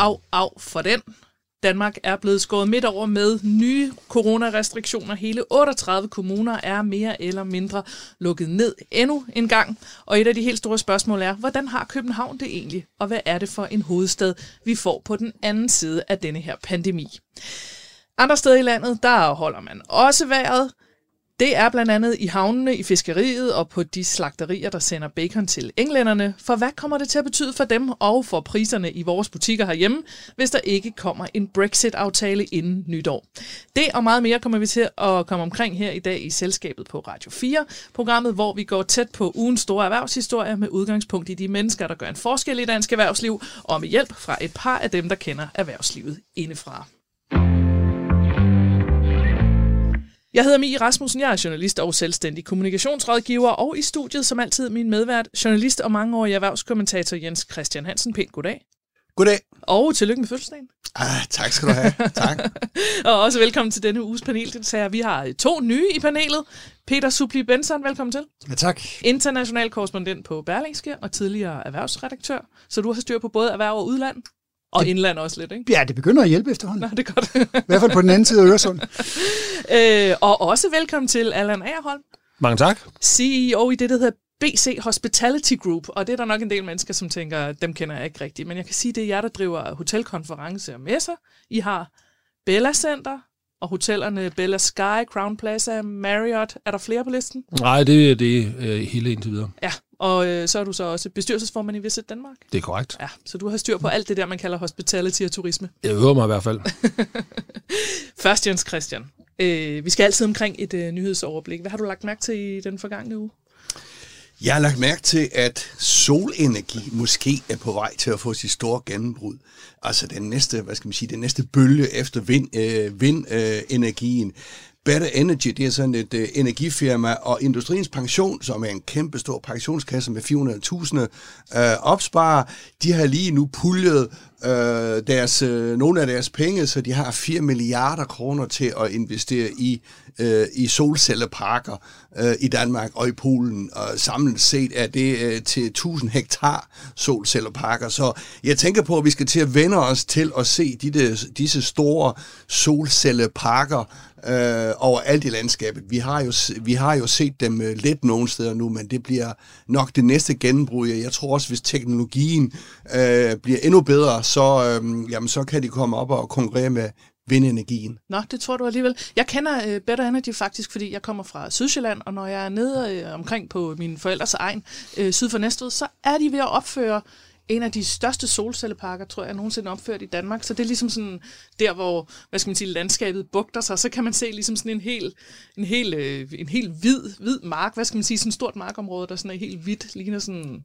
af, af for den. Danmark er blevet skåret midt over med nye coronarestriktioner. Hele 38 kommuner er mere eller mindre lukket ned endnu en gang. Og et af de helt store spørgsmål er, hvordan har København det egentlig? Og hvad er det for en hovedstad, vi får på den anden side af denne her pandemi? Andre steder i landet, der holder man også vejret. Det er blandt andet i havnene, i fiskeriet og på de slagterier, der sender bacon til englænderne. For hvad kommer det til at betyde for dem og for priserne i vores butikker herhjemme, hvis der ikke kommer en Brexit-aftale inden nytår? Det og meget mere kommer vi til at komme omkring her i dag i Selskabet på Radio 4, programmet, hvor vi går tæt på ugens store erhvervshistorie med udgangspunkt i de mennesker, der gør en forskel i dansk erhvervsliv, og med hjælp fra et par af dem, der kender erhvervslivet indefra. Jeg hedder Mie Rasmussen, jeg er journalist og selvstændig kommunikationsrådgiver, og i studiet som altid min medvært, journalist og mangeårig erhvervskommentator Jens Christian Hansen. Pænt goddag. Goddag. Og tillykke med fødselsdagen. Ah, tak skal du have. tak. og også velkommen til denne uges paneldeltager. Vi har to nye i panelet. Peter Supli Benson, velkommen til. Ja, tak. International korrespondent på Berlingske og tidligere erhvervsredaktør. Så du har styr på både erhverv og udland. Og indland også lidt, ikke? Ja, det begynder at hjælpe efterhånden. Nå, det er godt. I hvert fald på den anden side af Øresund. øh, og også velkommen til Allan Agerholm. Mange tak. CEO i det, der hedder BC Hospitality Group, og det er der nok en del mennesker, som tænker, dem kender jeg ikke rigtigt. Men jeg kan sige, det er jer, der driver hotelkonferencer og messer. I har Bella Center, og hotellerne Bella Sky, Crown Plaza, Marriott. Er der flere på listen? Nej, det er det øh, hele indtil videre. Ja, og øh, så er du så også bestyrelsesformand i Visit Danmark. Det er korrekt. Ja, så du har styr på alt det der, man kalder hospitality og turisme. Jeg øver mig i hvert fald. Først Jens Christian. Øh, vi skal altid omkring et øh, nyhedsoverblik. Hvad har du lagt mærke til i den forgangne uge? Jeg har lagt mærke til, at solenergi måske er på vej til at få sit store gennembrud. Altså den næste, hvad skal man sige, den næste bølge efter vind, øh, vindenergien. Better Energy, det er sådan et øh, energifirma, og Industriens Pension, som er en kæmpe stor pensionskasse med 400.000 øh, opsparer, de har lige nu puljet øh, deres, øh, nogle af deres penge, så de har 4 milliarder kroner til at investere i, øh, i solcelleparker øh, i Danmark og i Polen. Og samlet set er det øh, til 1000 hektar solcelleparker. Så jeg tænker på, at vi skal til at vende os til at se de, disse store solcelleparker øh, over alt i landskabet. Vi har, jo, vi har jo set dem øh, lidt nogle steder nu, men det bliver nok det næste gennembrud. Jeg tror også, hvis teknologien øh, bliver endnu bedre, så, øh, jamen, så kan de komme op og konkurrere med vindenergien. Nå, det tror du alligevel. Jeg kender øh, Better Energy faktisk, fordi jeg kommer fra Sydsjælland, og når jeg er nede øh, omkring på min forældres egen øh, syd for Næstved, så er de ved at opføre en af de største solcelleparker, tror jeg, nogensinde opført i Danmark. Så det er ligesom sådan der, hvor hvad skal man sige, landskabet bugter sig. Så kan man se ligesom sådan en helt en hel, øh, en helt hvid, hvid mark, hvad skal man sige, sådan et stort markområde, der sådan er helt hvidt, ligner sådan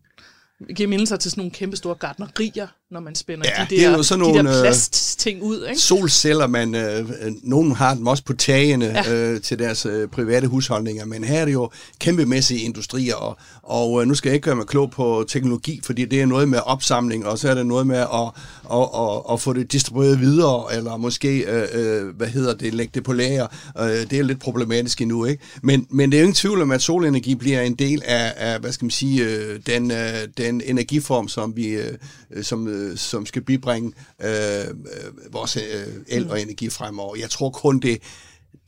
giver mindelser til sådan nogle kæmpe store gardnerier, når man spænder ja, de, der, det er jo sådan de nogle, der øh, plastting ud. Ikke? Solceller, man, øh, nogen har dem også på tagene ja. øh, til deres øh, private husholdninger, men her er det jo kæmpemæssige industrier, og, og øh, nu skal jeg ikke gøre mig klog på teknologi, fordi det er noget med opsamling, og så er det noget med at, at, at, at få det distribueret videre, eller måske, øh, øh, hvad hedder det, lægge det på lager. Øh, det er lidt problematisk endnu, ikke? Men, men det er jo ingen tvivl om, at solenergi bliver en del af, af hvad skal man sige, øh, den, øh, den energiform, som vi, øh, som, øh, som skal bibringe øh, øh, vores øh, el og energi fremover. Jeg tror kun, det,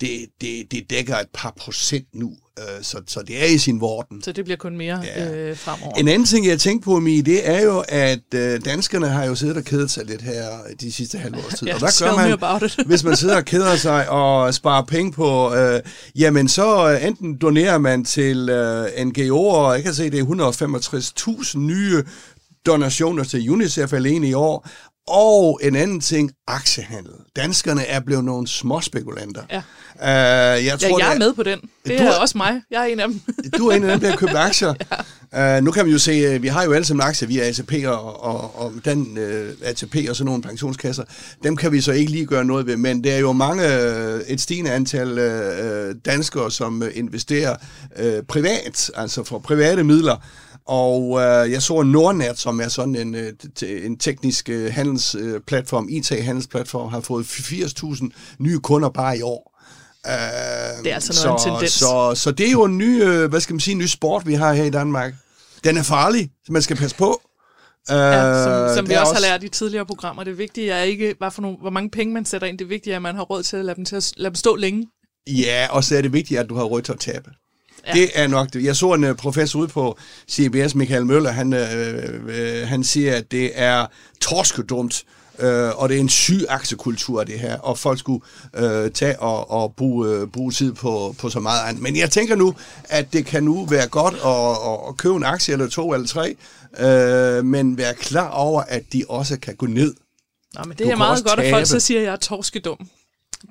det, det, det dækker et par procent nu, øh, så, så det er i sin vorden. Så det bliver kun mere ja. øh, fremover. En anden ting, jeg tænkte på, Mi, det er jo, at øh, danskerne har jo siddet og kedet sig lidt her de sidste halve års tid. ja, og hvad gør man, hvis man sidder og keder sig og sparer penge på, øh, jamen så øh, enten donerer man til øh, NGO'er, jeg kan se, det er 165.000 nye donationer til UNICEF alene i år, og en anden ting, aktiehandel. Danskerne er blevet nogle småspekulanter. Ja. Uh, jeg, tror, ja, jeg er med på den. Det du, er også mig. Jeg er en af dem. du er en af dem, der har købt aktier. ja. uh, nu kan man jo se, uh, vi har jo alle sammen aktier via ATP og, og, og den uh, ATP og sådan nogle pensionskasser. Dem kan vi så ikke lige gøre noget ved, men der er jo mange, uh, et stigende antal uh, danskere, som investerer uh, privat, altså for private midler, og øh, jeg så Nordnet, som er sådan en, øh, en teknisk øh, handelsplatform, IT-handelsplatform, har fået 80.000 nye kunder bare i år. Øh, det er altså noget så, en tendens. Så, så det er jo en ny, øh, hvad skal man sige, en ny sport, vi har her i Danmark. Den er farlig, så man skal passe på. Ja, som, Øh, som vi er også har lært i tidligere programmer. Det vigtige er ikke, hvad for nogle, hvor mange penge man sætter ind. Det vigtige er, at man har råd til at lade dem, til at, lade dem stå længe. Ja, og så er det vigtigt, at du har råd til at tabe. Ja. Det er nok det. Jeg så en uh, professor ude på CBS, Michael Møller, han, øh, øh, han siger, at det er torskedumt, øh, og det er en syg aktiekultur, det her, og folk skulle øh, tage og, og bruge, øh, bruge tid på, på så meget andet. Men jeg tænker nu, at det kan nu være godt at, at, at købe en aktie eller to eller tre, øh, men være klar over, at de også kan gå ned. Nå, men det Du er meget godt, at folk tabe. så siger, at jeg er torskedum.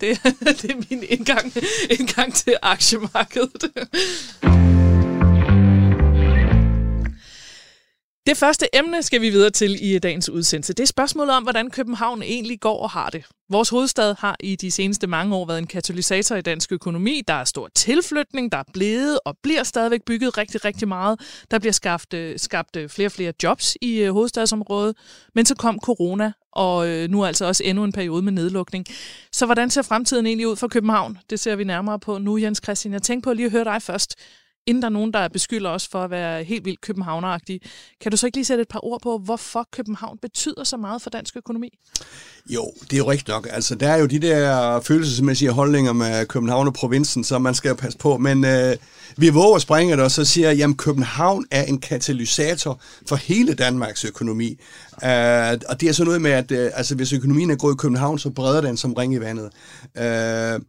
Det, det er min indgang, indgang til aktiemarkedet. Det første emne skal vi videre til i dagens udsendelse. Det er spørgsmålet om, hvordan København egentlig går og har det. Vores hovedstad har i de seneste mange år været en katalysator i dansk økonomi. Der er stor tilflytning, der er blevet og bliver stadigvæk bygget rigtig, rigtig meget. Der bliver skabt, øh, skabt øh, flere og flere jobs i øh, hovedstadsområdet. Men så kom corona, og nu altså også endnu en periode med nedlukning. Så hvordan ser fremtiden egentlig ud for København? Det ser vi nærmere på nu, Jens Christian. Jeg tænkte på at lige at høre dig først inden der er nogen, der beskylder os for at være helt vildt københavneragtige. Kan du så ikke lige sætte et par ord på, hvorfor København betyder så meget for dansk økonomi? Jo, det er jo rigtigt nok. Altså, der er jo de der følelsesmæssige holdninger med København og provinsen, som man skal passe på. Men øh, vi våger springe det, og så siger jeg, at København er en katalysator for hele Danmarks økonomi. Øh, og det er sådan noget med, at øh, altså, hvis økonomien er god i København, så breder den som ring i vandet. Øh,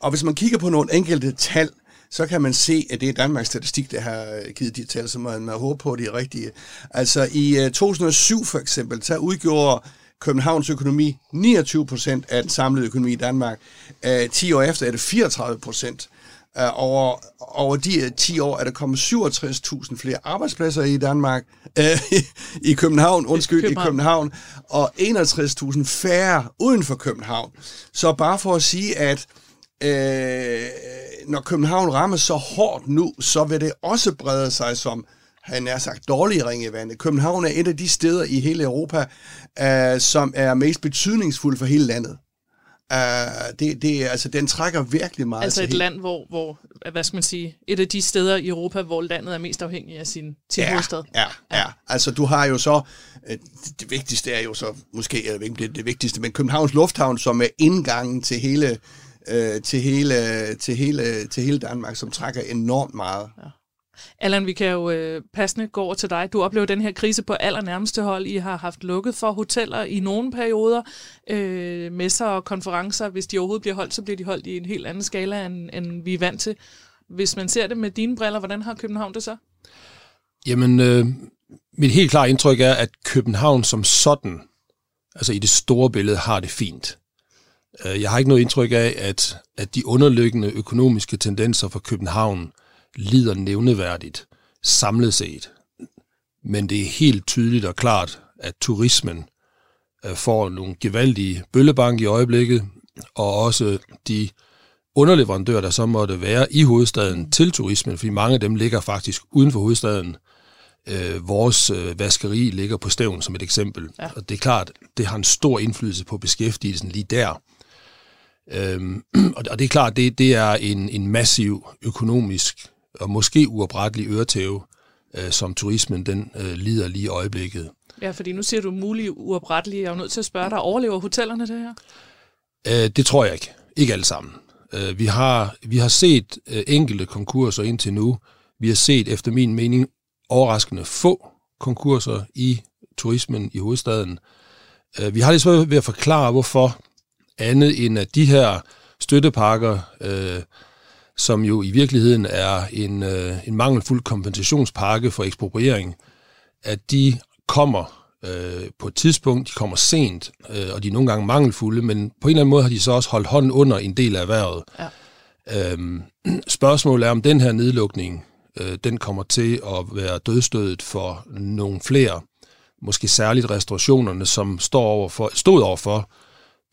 og hvis man kigger på nogle enkelte tal, så kan man se, at det er Danmarks Statistik, der har givet de tal, så man, man håber på, at de er rigtige. Altså i uh, 2007 for eksempel, så udgjorde Københavns økonomi 29 procent af den samlede økonomi i Danmark. Uh, 10 år efter er det 34 procent. Over, over de uh, 10 år er der kommet 67.000 flere arbejdspladser i Danmark, i København, undskyld, København. i København, og 61.000 færre uden for København. Så bare for at sige, at øh, når København rammer så hårdt nu, så vil det også brede sig som han er sagt dårlige ringe i vandet. København er et af de steder i hele Europa, øh, som er mest betydningsfuldt for hele landet. Uh, det, det, altså, den trækker virkelig meget Altså et hele- land, hvor, hvor, hvad skal man sige, et af de steder i Europa, hvor landet er mest afhængig af sin, sin ja, hovedstad. Ja, ja. Altså, du har jo så, øh, det, vigtigste er jo så, måske er det ikke det, det vigtigste, men Københavns Lufthavn, som er indgangen til hele, øh, til hele, til hele, til hele Danmark, som trækker enormt meget. Ja. Allan, vi kan jo øh, passende gå over til dig. Du oplever den her krise på allernærmeste hold. I har haft lukket for hoteller i nogle perioder. Øh, messer og konferencer, hvis de overhovedet bliver holdt, så bliver de holdt i en helt anden skala, end, end vi er vant til. Hvis man ser det med dine briller, hvordan har København det så? Jamen, øh, mit helt klare indtryk er, at København som sådan, altså i det store billede, har det fint. Øh, Jeg har ikke noget indtryk af, at, at de underliggende økonomiske tendenser for København lider nævneværdigt samlet set. Men det er helt tydeligt og klart, at turismen øh, får nogle gevaldige bøllebank i øjeblikket, og også de underleverandører, der så måtte være i hovedstaden til turismen, fordi mange af dem ligger faktisk uden for hovedstaden. Øh, vores øh, vaskeri ligger på stævn som et eksempel, ja. og det er klart, det har en stor indflydelse på beskæftigelsen lige der. Øhm, og det er klart, det, det er en, en massiv økonomisk og måske uoprettelig øretæve, øh, som turismen den øh, lider lige i øjeblikket. Ja, fordi nu siger du muligt uoprettelige. Jeg er jo nødt til at spørge dig, overlever hotellerne det her? Øh, det tror jeg ikke. Ikke alle sammen. Øh, vi, har, vi har set øh, enkelte konkurser indtil nu. Vi har set, efter min mening, overraskende få konkurser i turismen i hovedstaden. Øh, vi har lidt svært ved at forklare, hvorfor andet end at de her støttepakker, øh, som jo i virkeligheden er en, øh, en mangelfuld kompensationspakke for ekspropriering, at de kommer øh, på et tidspunkt, de kommer sent, øh, og de er nogle gange mangelfulde, men på en eller anden måde har de så også holdt hånden under en del af erhvervet. Ja. Øhm, spørgsmålet er, om den her nedlukning, øh, den kommer til at være dødstødet for nogle flere, måske særligt restaurationerne, som står over for, stod over for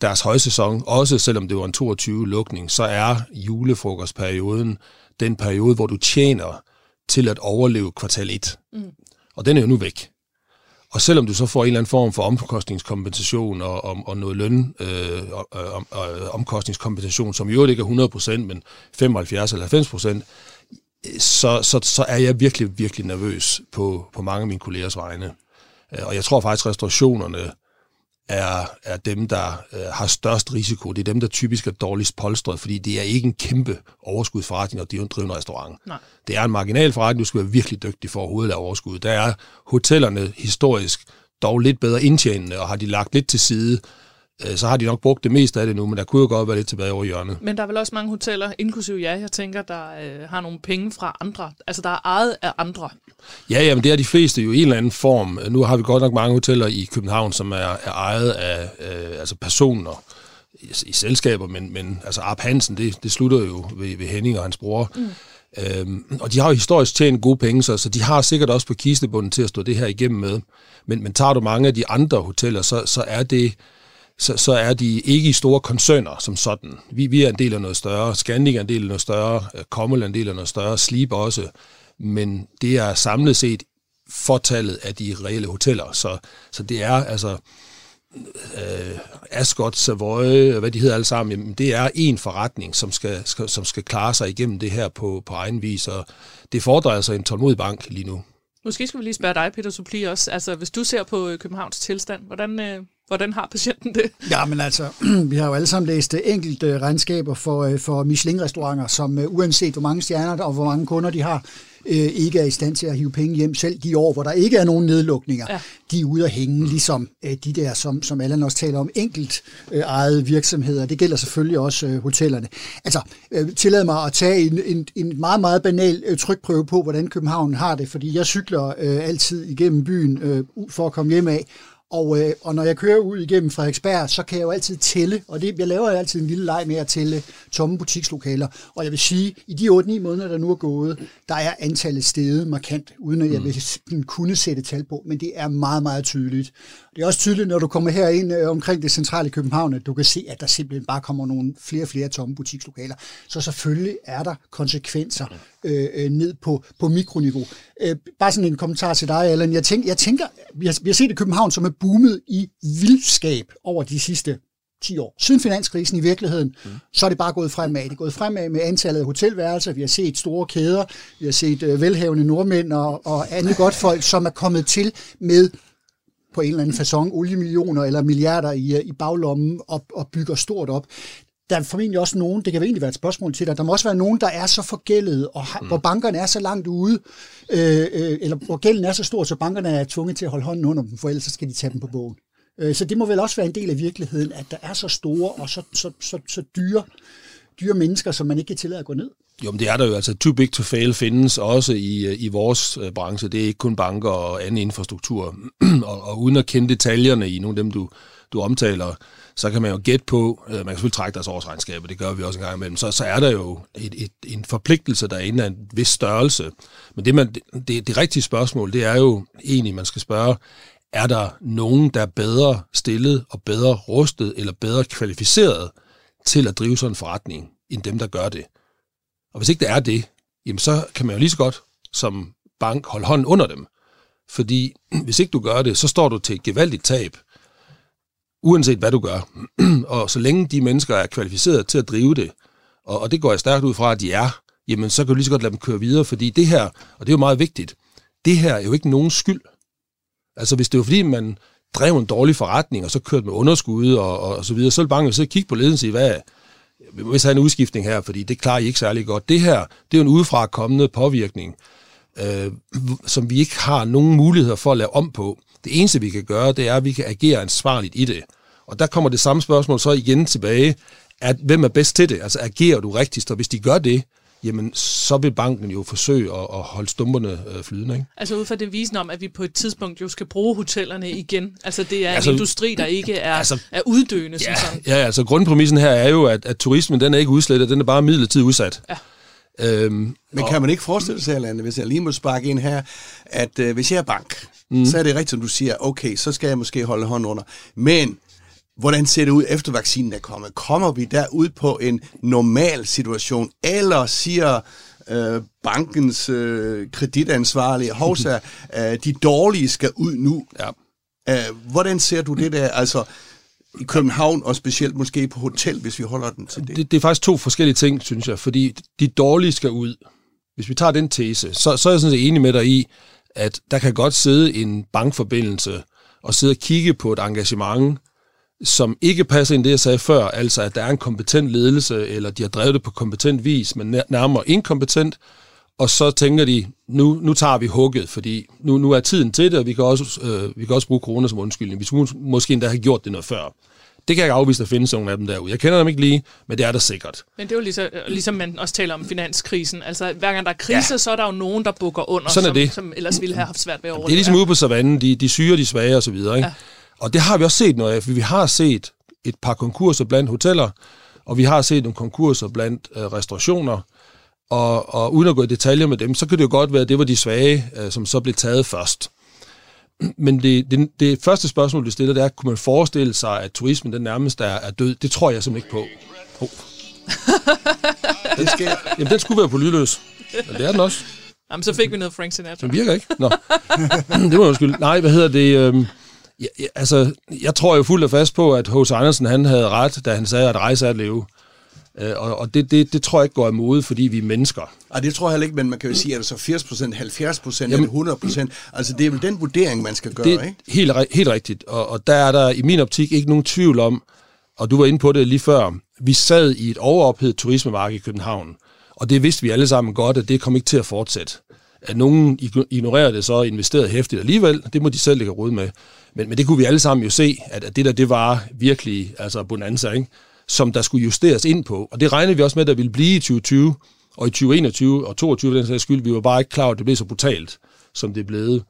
deres højsæson, også selvom det var en 22-lukning, så er julefrokostperioden den periode, hvor du tjener til at overleve kvartal 1. Mm. Og den er jo nu væk. Og selvom du så får en eller anden form for omkostningskompensation og, og, og noget løn øh, og, og, og omkostningskompensation, som i øvrigt ikke er 100%, men 75 eller 90%, så, så, så er jeg virkelig, virkelig nervøs på, på mange af mine kollegers vegne. Øh, og jeg tror faktisk, at restaurationerne er, er dem, der øh, har størst risiko. Det er dem, der typisk er dårligst polstret, fordi det er ikke en kæmpe overskudsforretning at drive en restaurant. Nej. Det er en marginal forretning, du skal være virkelig dygtig for overhovedet at overskud. Der er hotellerne historisk dog lidt bedre indtjenende, og har de lagt lidt til side, så har de nok brugt det meste af det nu, men der kunne jo godt være lidt tilbage over hjørnet. Men der er vel også mange hoteller, inklusive jer, jeg tænker, der øh, har nogle penge fra andre. Altså, der er ejet af andre. Ja, ja, men det er de fleste jo i en eller anden form. Nu har vi godt nok mange hoteller i København, som er, er ejet af øh, altså personer i, i selskaber, men, men altså Arp Hansen, det, det slutter jo ved, ved Henning og hans bror. Mm. Øhm, og de har jo historisk tjent gode penge, så, så de har sikkert også på kistebunden til at stå det her igennem med. Men, men tager du mange af de andre hoteller, så, så er det så, så er de ikke i store koncerner som sådan. Vi, vi er en del af noget større, Scandic er en del af noget større, øh, Kommel er en del af noget større, Sleep også, men det er samlet set fortallet af de reelle hoteller. Så, så det er altså øh, Ascot, Savoy, hvad de hedder alle sammen, jamen, det er en forretning, som skal, skal, som skal klare sig igennem det her på, på egen vis, og det fordrer altså en tålmodig bank lige nu. Måske skal vi lige spørge dig, Peter Supli, også. Altså, hvis du ser på øh, Københavns tilstand, hvordan, øh, hvordan har patienten det? Ja, men altså, vi har jo alle sammen læst øh, enkelte regnskaber for, øh, for Michelin-restauranter, som øh, uanset hvor mange stjerner og hvor mange kunder de har, øh, ikke er i stand til at hive penge hjem selv de år, hvor der ikke er nogen nedlukninger. Ja. De er ude at hænge, ligesom øh, de der, som, som Allan også taler om, enkelt øh, ejede virksomheder. Det gælder selvfølgelig også øh, hotellerne. Altså, øh, tillad mig at tage en, en, en meget, meget banal øh, trykprøve på, hvordan København har det, fordi jeg cykler øh, altid igennem byen øh, for at komme hjem af, og, øh, og når jeg kører ud igennem Frederiksberg, så kan jeg jo altid tælle, og det, jeg laver altid en lille leg med at tælle tomme butikslokaler. Og jeg vil sige, i de 8-9 måneder, der nu er gået, der er antallet steget markant, uden at jeg vil kunne sætte tal på, men det er meget, meget tydeligt. Det er også tydeligt, når du kommer herind øh, omkring det centrale København, at du kan se, at der simpelthen bare kommer nogle flere og flere tomme butikslokaler. Så selvfølgelig er der konsekvenser øh, øh, ned på, på mikroniveau. Øh, bare sådan en kommentar til dig, Allan. Jeg, tænk, jeg tænker, vi har, vi har set et København, som er boomet i vildskab over de sidste 10 år. Siden finanskrisen i virkeligheden, mm. så er det bare gået fremad. Det er gået fremad med antallet af hotelværelser. Vi har set store kæder. Vi har set øh, velhavende nordmænd og, og andet godt folk, som er kommet til med på en eller anden façon oliemillioner eller milliarder i, øh, i baglommen og, og bygger stort op. Der er formentlig også nogen, det kan egentlig være et spørgsmål til dig, der må også være nogen, der er så forgældet, og har, mm. hvor bankerne er så langt ude, øh, øh, eller hvor gælden er så stor, så bankerne er tvunget til at holde hånden under dem, for ellers så skal de tage dem på bogen. Øh, så det må vel også være en del af virkeligheden, at der er så store og så, så, så, så dyre, dyre mennesker, som man ikke kan tillade at gå ned. Jo, men det er der jo. Altså, too big to fail findes også i, øh, i vores øh, branche. Det er ikke kun banker og anden infrastruktur. og, og uden at kende detaljerne i nogle af dem, du, du omtaler, så kan man jo gætte på, øh, man kan selvfølgelig trække deres årsregnskab, og det gør vi også en gang imellem, så, så er der jo et, et, en forpligtelse derinde af en vis størrelse. Men det, man, det, det rigtige spørgsmål, det er jo egentlig, man skal spørge, er der nogen, der er bedre stillet og bedre rustet eller bedre kvalificeret til at drive sådan en forretning, end dem, der gør det? Og hvis ikke det er det, jamen så kan man jo lige så godt som bank holde hånden under dem. Fordi hvis ikke du gør det, så står du til et gevaldigt tab, uanset hvad du gør. og så længe de mennesker er kvalificeret til at drive det, og, og det går jeg stærkt ud fra, at de er, jamen så kan du lige så godt lade dem køre videre, fordi det her, og det er jo meget vigtigt, det her er jo ikke nogen skyld. Altså hvis det var fordi, man drev en dårlig forretning, og så kørte med underskud og, og, og så videre, så vil banken så kigge på ledelsen og sige, hvad, vi må have en udskiftning her, fordi det klarer I ikke særlig godt. Det her, det er jo en udefra kommende påvirkning, øh, som vi ikke har nogen muligheder for at lave om på. Det eneste, vi kan gøre, det er, at vi kan agere ansvarligt i det. Og der kommer det samme spørgsmål så igen tilbage, at hvem er bedst til det? Altså agerer du rigtigst? Og hvis de gør det, jamen så vil banken jo forsøge at, at holde stumperne øh, flydende. Ikke? Altså ud fra det visen om, at vi på et tidspunkt jo skal bruge hotellerne igen. Altså det er altså, en industri, der ikke er, altså, er uddøende. Ja, som sådan. ja, altså grundpræmissen her er jo, at, at turismen den er ikke udslettet, den er bare midlertidigt udsat. Ja. Øhm, Men kan man ikke forestille sig, Lande, hvis jeg lige må sparke ind her, at øh, hvis jeg er bank, mm. så er det rigtigt, som du siger, okay, så skal jeg måske holde hånden under. Men hvordan ser det ud efter vaccinen er kommet? Kommer vi derud på en normal situation, eller siger øh, bankens øh, kreditansvarlige, hovsa, øh, de dårlige skal ud nu? Ja. Øh, hvordan ser du det der? Altså, i København, og specielt måske på hotel, hvis vi holder den til det. det. Det er faktisk to forskellige ting, synes jeg, fordi de dårlige skal ud. Hvis vi tager den tese, så, så er jeg sådan set enig med dig i, at der kan godt sidde en bankforbindelse og sidde og kigge på et engagement, som ikke passer ind det, jeg sagde før, altså at der er en kompetent ledelse, eller de har drevet det på kompetent vis, men nærmere inkompetent, og så tænker de, nu, nu tager vi hugget, fordi nu, nu er tiden til det, og vi kan også, øh, vi kan også bruge corona som undskyldning. Vi skulle måske endda have gjort det noget før. Det kan jeg ikke afvise, at der findes nogle af dem derude. Jeg kender dem ikke lige, men det er der sikkert. Men det er jo ligesom, ligesom man også taler om finanskrisen. Altså, hver gang der er krise, ja. så er der jo nogen, der bukker under, Sådan er som, det. som ellers ville have haft svært ved at overleve. Det er ligesom ude på savannen, de, de syge, de svage og så videre. Ikke? Ja. Og det har vi også set noget af, for vi har set et par konkurser blandt hoteller, og vi har set nogle konkurser blandt øh, restaurationer, og, og uden at gå i detaljer med dem, så kan det jo godt være, at det var de svage, øh, som så blev taget først. Men det, det, det første spørgsmål, du stiller, det er, kunne man forestille sig, at turismen den nærmest er, er død? Det tror jeg simpelthen ikke på. Oh. den, skal, jamen, den skulle være på lydløs. Men det er den også. Jamen, så fik vi noget Frank Sinatra. Den virker ikke. Nå. det må jeg skylde. Nej, hvad hedder det? Øhm, ja, ja, altså, jeg tror jo fuldt og fast på, at H.C. Andersen han havde ret, da han sagde, at rejse er at leve. Øh, og, og det, det, det tror jeg ikke går imod, fordi vi er mennesker. Ej, det tror jeg heller ikke, men man kan jo sige, at det så 80 procent, 70 procent eller 100 procent? Altså, det er vel den vurdering, man skal gøre, det er ikke? Helt, helt rigtigt. Og, og der er der i min optik ikke nogen tvivl om, og du var inde på det lige før, vi sad i et overophedet turismemarked i København, og det vidste vi alle sammen godt, at det kom ikke til at fortsætte. At nogen ignorerer det så og investerede hæftigt alligevel, det må de selv lægge råd med. Men, men det kunne vi alle sammen jo se, at, at det der, det var virkelig altså bonanza, ikke? som der skulle justeres ind på. Og det regnede vi også med, at der ville blive i 2020, og i 2021 og 2022 den sags skyld. Vi var bare ikke klar over, at det blev så brutalt, som det blev.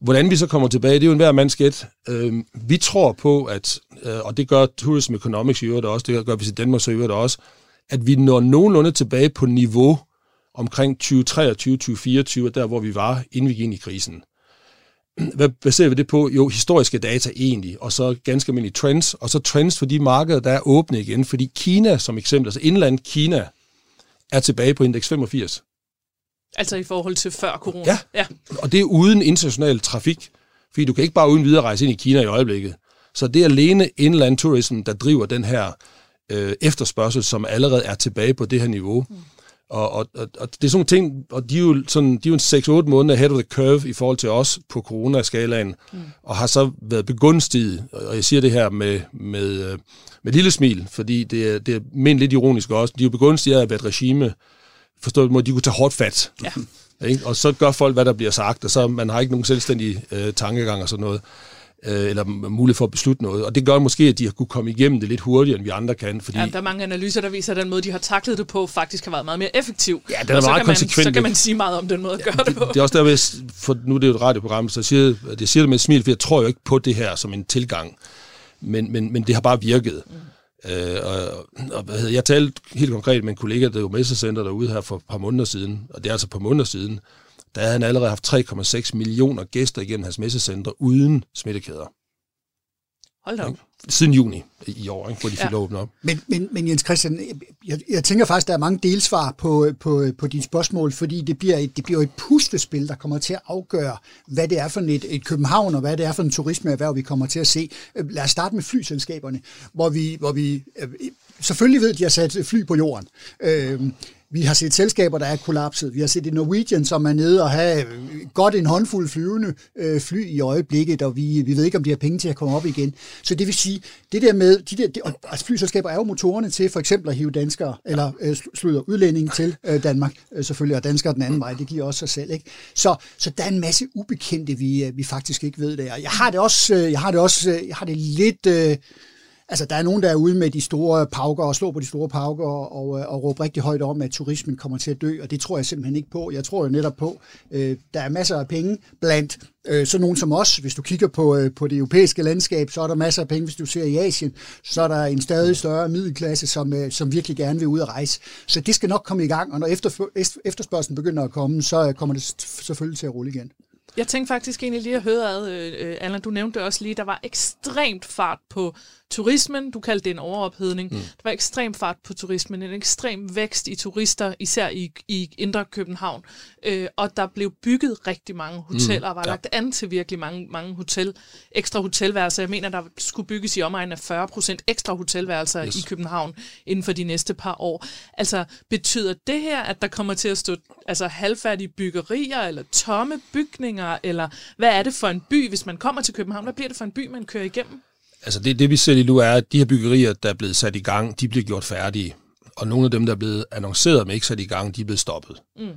Hvordan vi så kommer tilbage, det er jo en hver mands gæt. Øh, vi tror på, at, øh, og det gør Tourism Economics i øvrigt også, det gør vi i Danmark så i øvrigt også, at vi når nogenlunde tilbage på niveau omkring 2023-2024, der hvor vi var, inden vi gik ind i krisen. Hvad baserer vi det på? Jo, historiske data egentlig, og så ganske almindelige trends, og så trends for de markeder, der er åbne igen, fordi Kina som eksempel, altså indland Kina, er tilbage på indeks 85. Altså i forhold til før corona? Ja, ja. og det er uden international trafik, fordi du kan ikke bare uden videre rejse ind i Kina i øjeblikket. Så det er alene inland tourism, der driver den her øh, efterspørgsel, som allerede er tilbage på det her niveau. Mm. Og, og, og, og det er sådan nogle ting, og de er jo, sådan, de er jo 6-8 måneder ahead of the curve i forhold til os på coronaskalaen, mm. og har så været begunstiget, og jeg siger det her med, med, øh, med lille smil, fordi det er, det er men lidt ironisk også, de er jo begunstiget af at være et regime, forstået måde, de kunne tage hårdt fat. Ja. Ikke? Og så gør folk, hvad der bliver sagt, og så man har ikke nogen selvstændig øh, tankegang og sådan noget øh, eller mulighed for at beslutte noget. Og det gør måske, at de har kunne komme igennem det lidt hurtigere, end vi andre kan. Fordi... Ja, der er mange analyser, der viser, at den måde, de har taklet det på, faktisk har været meget mere effektiv. Ja, den er meget konsekvent. Man, så kan man sige meget om den måde at gøre det på. Det er også der, for nu er det jo et radioprogram, så jeg siger, jeg siger det med et smil, for jeg tror jo ikke på det her som en tilgang. Men, men, men det har bare virket. Mm. Øh, og, og hvad hedder, jeg talte helt konkret med en kollega, der var messecenter derude her for et par måneder siden, og det er altså et par måneder siden, der havde han allerede haft 3,6 millioner gæster igennem hans messecenter uden smittekæder. Hold da op. Siden juni i år, ikke, hvor de fik ja. åbnet op. Men, men, men Jens Christian, jeg, jeg tænker faktisk, der er mange delsvar på, på, på dine spørgsmål, fordi det bliver, et, det bliver et puslespil, der kommer til at afgøre, hvad det er for et, et København, og hvad det er for en turismeerhverv, vi kommer til at se. Lad os starte med flyselskaberne, hvor vi, hvor vi øh, selvfølgelig ved, at de har sat fly på jorden. Øh, vi har set selskaber, der er kollapset. Vi har set i Norwegian, som er nede og have øh, godt en håndfuld flyvende øh, fly i øjeblikket, og vi, vi ved ikke, om de har penge til at komme op igen. Så det vil sige, det der med, de der, de, altså flyselskaber er jo motorerne til for eksempel at hive danskere, eller øh, slutter udlændinge til øh, Danmark, øh, selvfølgelig, og danskere den anden vej, det giver også sig selv. Ikke? Så, så der er en masse ubekendte, vi, øh, vi faktisk ikke ved der. Jeg har det også, øh, jeg har det også, øh, jeg har det lidt... Øh, Altså, der er nogen, der er ude med de store pauker og slår på de store pauker og, og, øh, og råber rigtig højt om, at turismen kommer til at dø, og det tror jeg simpelthen ikke på. Jeg tror jo netop på, øh, der er masser af penge blandt øh, sådan nogen som os. Hvis du kigger på, øh, på det europæiske landskab, så er der masser af penge. Hvis du ser i Asien, så er der en stadig større middelklasse, som, øh, som virkelig gerne vil ud og rejse. Så det skal nok komme i gang, og når efter, efterspørgselen begynder at komme, så øh, kommer det selvfølgelig til at rulle igen. Jeg tænkte faktisk egentlig lige at høre ad, øh, øh Allan, du nævnte også lige, der var ekstremt fart på turismen, du kaldte det en overophedning. Mm. Der var ekstrem fart på turismen, en ekstrem vækst i turister, især i, i indre København. Øh, og der blev bygget rigtig mange hoteller, og var ja. lagt an til virkelig mange, mange hotel, ekstra hotelværelser. Jeg mener, der skulle bygges i omegn af 40 procent ekstra hotelværelser yes. i København inden for de næste par år. Altså, betyder det her, at der kommer til at stå altså, halvfærdige byggerier, eller tomme bygninger, eller hvad er det for en by, hvis man kommer til København? Hvad bliver det for en by, man kører igennem? Altså det, det vi ser lige nu er, at de her byggerier, der er blevet sat i gang, de bliver gjort færdige. Og nogle af dem, der er blevet annonceret, men ikke sat i gang, de er blevet stoppet. Mm.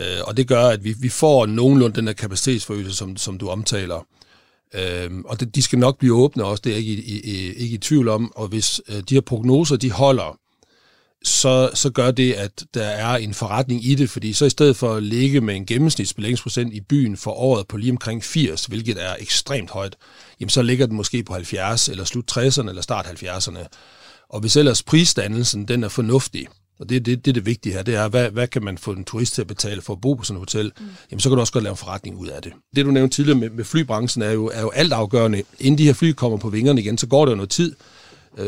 Øh, og det gør, at vi, vi får nogenlunde den der kapacitetsforøgelse, som, som du omtaler. Øh, og det, de skal nok blive åbne også, det er jeg ikke i, i, ikke i tvivl om. Og hvis øh, de her prognoser, de holder, så, så gør det, at der er en forretning i det, fordi så i stedet for at ligge med en gennemsnitsbelægningsprocent i byen for året på lige omkring 80, hvilket er ekstremt højt, jamen så ligger den måske på 70, eller slut 60'erne, eller start 70'erne. Og hvis ellers prisdannelsen, den er fornuftig, og det, det, det er det vigtige her, det er, hvad, hvad kan man få en turist til at betale for at bo på sådan et hotel, mm. jamen så kan du også godt lave en forretning ud af det. Det du nævnte tidligere med, med flybranchen er jo, er jo alt afgørende. Inden de her fly kommer på vingerne igen, så går der jo noget tid, øh,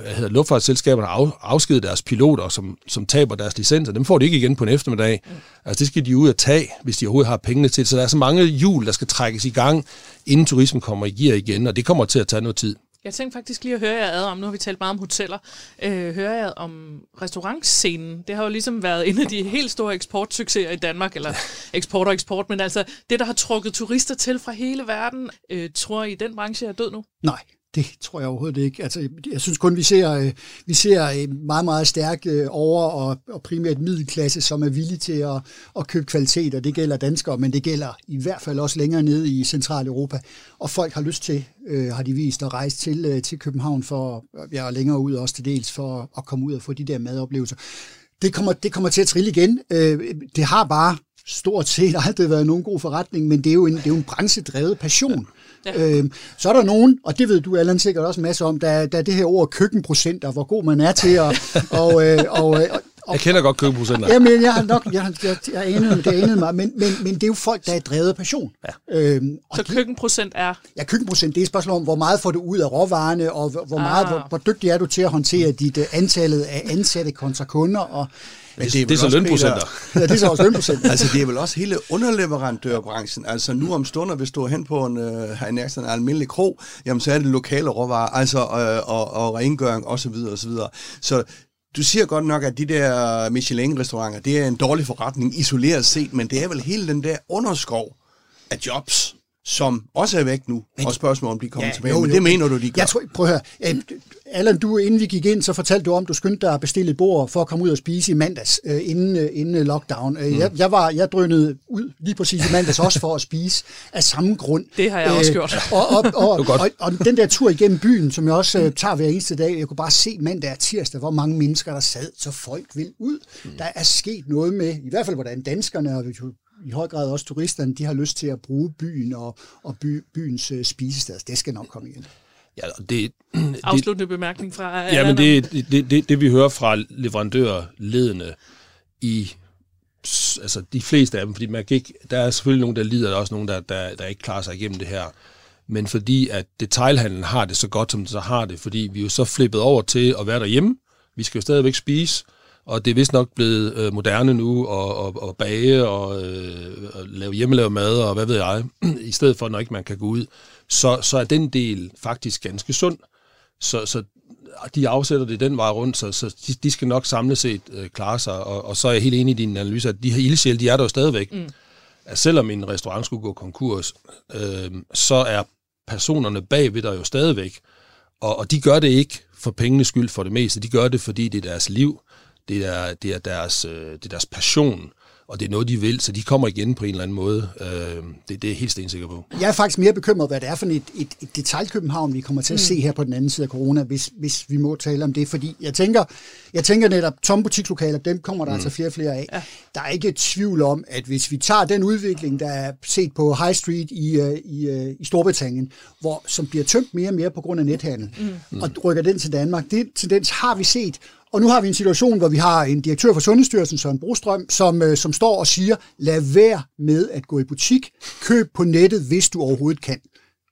hvad hedder, luftfartsselskaberne af, afskede deres piloter, som, som taber deres licenser. Dem får de ikke igen på en eftermiddag. Mm. Altså det skal de ud at tage, hvis de overhovedet har pengene til. Så der er så mange hjul, der skal trækkes i gang, inden turismen kommer i gear igen, og det kommer til at tage noget tid. Jeg tænkte faktisk lige at høre jer ad om, nu har vi talt meget om hoteller, øh, høre jer om restaurantscenen. Det har jo ligesom været en af de helt store eksportsucceser i Danmark, eller eksport og eksport, men altså det, der har trukket turister til fra hele verden. Øh, tror I, den branche er død nu? Nej, det tror jeg overhovedet ikke. Altså, jeg synes kun, vi ser, øh, vi ser øh, meget, meget stærk øh, over- og, og primært middelklasse, som er villige til at, at købe kvalitet, og det gælder danskere, men det gælder i hvert fald også længere nede i Centraleuropa. Og folk har lyst til, øh, har de vist, at rejse til, øh, til København for, ja, og længere ud også til dels, for at komme ud og få de der madoplevelser. Det kommer, det kommer til at trille igen. Øh, det har bare stort set aldrig været nogen god forretning, men det er jo en, det er jo en branchedrevet passion. Ja. Øhm, så er der nogen, og det ved du Allan sikkert også en masse om, der, der er det her ord køkkenprocenter, hvor god man er til at... og, øh, og, øh, og, Jeg kender godt købeprocenter. Jamen, jeg har nok, jeg, har- jeg, jeg anede, det anede mig, men, men, men det er jo folk, der er drevet af passion. Ja. Øhm, og Så de- køkkenprocent er... Ja, køkkenprocent, det er et spørgsmål om, hvor meget får du ud af råvarerne, og hvor, meget, Ah. hvor, hvor dygtig er du til at håndtere dit uh, antallet af ansatte kontra kunder, og Men Det, er det er så lønprocenter. Peter, ja, det er så også lønprocent. Altså, det er vel også hele underleverandørbranchen. Altså, nu om stunder, hvis du er hen på en, øh, her i nærheden, en almindelig krog, jamen, så er det lokale råvarer, altså, øh, og, og rengøring, og så videre, og så videre. Så du siger godt nok, at de der Michelin-restauranter, det er en dårlig forretning, isoleret set, men det er vel hele den der underskov af jobs, som også er væk nu, og spørgsmål om de kommer ja, tilbage. Jo, men det mener du, de gør. Jeg tror, prøv at høre. Øh, Allan, du, inden vi gik ind, så fortalte du om, du skyndte dig at bestille et bord for at komme ud og spise i mandags, øh, inden, øh, inden øh, lockdown. Mm. Jeg, jeg, var, jeg drønede ud lige præcis i mandags også for at spise af samme grund. Det har jeg også gjort. Og, og, og, og, godt. og, den der tur igennem byen, som jeg også øh, tager hver eneste dag, jeg kunne bare se mandag og tirsdag, hvor mange mennesker der sad, så folk vil ud. Mm. Der er sket noget med, i hvert fald hvordan danskerne, og jo i høj grad også turisterne, de har lyst til at bruge byen og, og by, byens øh, spisested. Det skal nok komme igen. Ja, og det, det, Afsluttende bemærkning fra Ja, men det, det, det, det, vi hører fra leverandørledende i altså de fleste af dem, fordi man kan ikke, der er selvfølgelig nogen, der lider, der er også nogen, der, der, der ikke klarer sig igennem det her. Men fordi at detailhandlen har det så godt, som det så har det, fordi vi er jo så flippet over til at være derhjemme. Vi skal jo stadigvæk spise, og det er vist nok blevet øh, moderne nu at, at, at bage og øh, at lave hjemmelavet mad og hvad ved jeg, i stedet for, når ikke man kan gå ud. Så, så er den del faktisk ganske sund. Så, så de afsætter det den vej rundt, så, så de, de skal nok samlet set øh, klare sig. Og, og så er jeg helt enig i din analyse, at de her ildsjæle, de er der jo stadigvæk. Mm. At selvom en restaurant skulle gå konkurs, øh, så er personerne bagved der jo stadigvæk. Og, og de gør det ikke for pengenes skyld for det meste. De gør det, fordi det er deres liv, det er, det er, deres, øh, det er deres passion, og det er noget, de vil, så de kommer igen på en eller anden måde. Øh, det, det er jeg helt stensikker på. Jeg er faktisk mere bekymret, hvad det er for et, et, et detaljkøbenhavn, vi kommer til at se her på den anden side af corona, hvis, hvis vi må tale om det. Fordi jeg tænker, jeg tænker netop, tomme butikslokaler, dem kommer der mm. altså flere og flere af. Ja. Der er ikke et tvivl om, at hvis vi tager den udvikling, der er set på High Street i, øh, i, øh, i Storbritannien, hvor, som bliver tømt mere og mere på grund af nethandel, mm. og rykker den til Danmark, det tendens har vi set, og nu har vi en situation, hvor vi har en direktør for Sundhedsstyrelsen, Søren Brostrøm, som, øh, som står og siger, lad være med at gå i butik, køb på nettet, hvis du overhovedet kan.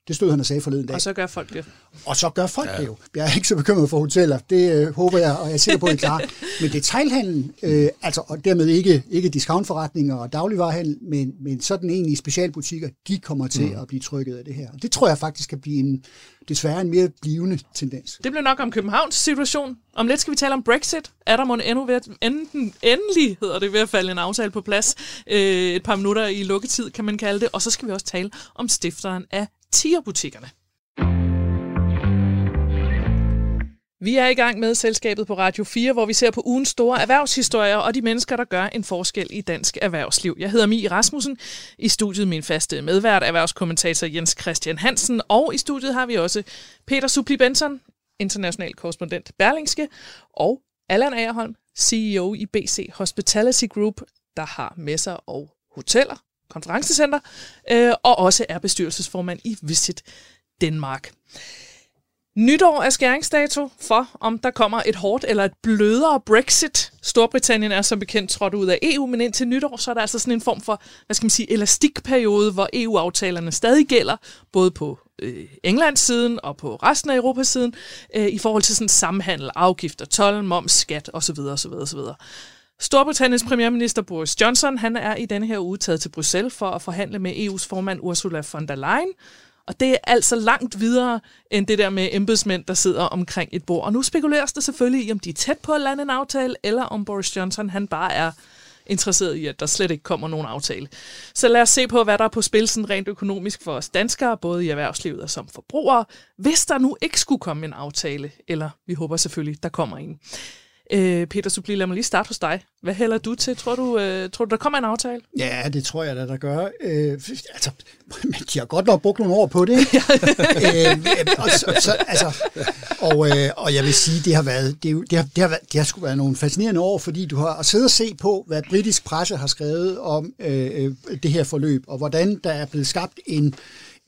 Det stod han og sagde forleden dag. Og så gør folk det. Og så gør folk ja. det jo. Jeg er ikke så bekymret for hoteller. Det øh, håber jeg, og jeg er sikker på, at I er klar. Men detailhandlen, øh, altså, og dermed ikke, ikke discountforretninger og dagligvarerhandel, men, men sådan egentlig specialbutikker, de kommer til mm. at blive trykket af det her. Det tror jeg faktisk kan blive en, desværre en mere blivende tendens. Det bliver nok om Københavns situation. Om lidt skal vi tale om Brexit. Er der må endnu ved at, enten, endelig hedder det ved at falde en aftale på plads. Øh, et par minutter i lukketid, kan man kalde det. Og så skal vi også tale om stifteren af tierbutikkerne. Vi er i gang med selskabet på Radio 4, hvor vi ser på ugens store erhvervshistorier og de mennesker, der gør en forskel i dansk erhvervsliv. Jeg hedder Mie Rasmussen. I studiet min faste medvært, erhvervskommentator Jens Christian Hansen. Og i studiet har vi også Peter Supli Benson, international korrespondent Berlingske, og Allan Agerholm, CEO i BC Hospitality Group, der har messer og hoteller, konferencecenter, øh, og også er bestyrelsesformand i Visit Danmark. Nytår er skæringsdato for, om der kommer et hårdt eller et blødere Brexit. Storbritannien er som bekendt trådt ud af EU, men indtil nytår, så er der altså sådan en form for, hvad skal man sige, elastikperiode, hvor EU-aftalerne stadig gælder, både på øh, Englands siden og på resten af Europas siden, øh, i forhold til sådan samhandel, afgifter, tolv, moms, skat osv. osv., osv. Storbritanniens premierminister Boris Johnson han er i denne her uge taget til Bruxelles for at forhandle med EU's formand Ursula von der Leyen, og det er altså langt videre end det der med embedsmænd, der sidder omkring et bord. Og nu spekuleres der selvfølgelig i, om de er tæt på at lande en aftale, eller om Boris Johnson han bare er interesseret i, at der slet ikke kommer nogen aftale. Så lad os se på, hvad der er på spil sådan rent økonomisk for os danskere, både i erhvervslivet og som forbrugere, hvis der nu ikke skulle komme en aftale, eller vi håber selvfølgelig, der kommer en. Øh, Peter Subli, lad mig lige starte hos dig. Hvad hælder du til? Tror du, øh, tror du der kommer en aftale? Ja, det tror jeg da, der gør. Øh, altså, men de har godt nok brugt nogle år på det. øh, og, så, så, altså, og, øh, og jeg vil sige, det har været, det, det har, det har, været, det har sgu været nogle fascinerende år, fordi du har siddet og se på, hvad britisk presse har skrevet om øh, øh, det her forløb, og hvordan der er blevet skabt en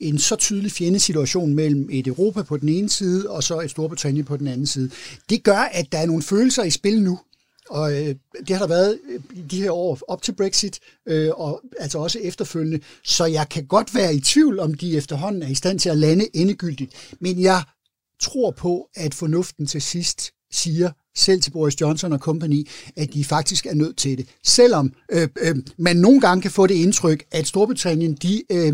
en så tydelig fjendesituation mellem et Europa på den ene side, og så et Storbritannien på den anden side. Det gør, at der er nogle følelser i spil nu, og øh, det har der været i de her år op til Brexit, øh, og altså også efterfølgende. Så jeg kan godt være i tvivl, om de efterhånden er i stand til at lande endegyldigt. Men jeg tror på, at fornuften til sidst siger, selv til Boris Johnson og company, at de faktisk er nødt til det. Selvom øh, øh, man nogle gange kan få det indtryk, at Storbritannien, de, øh,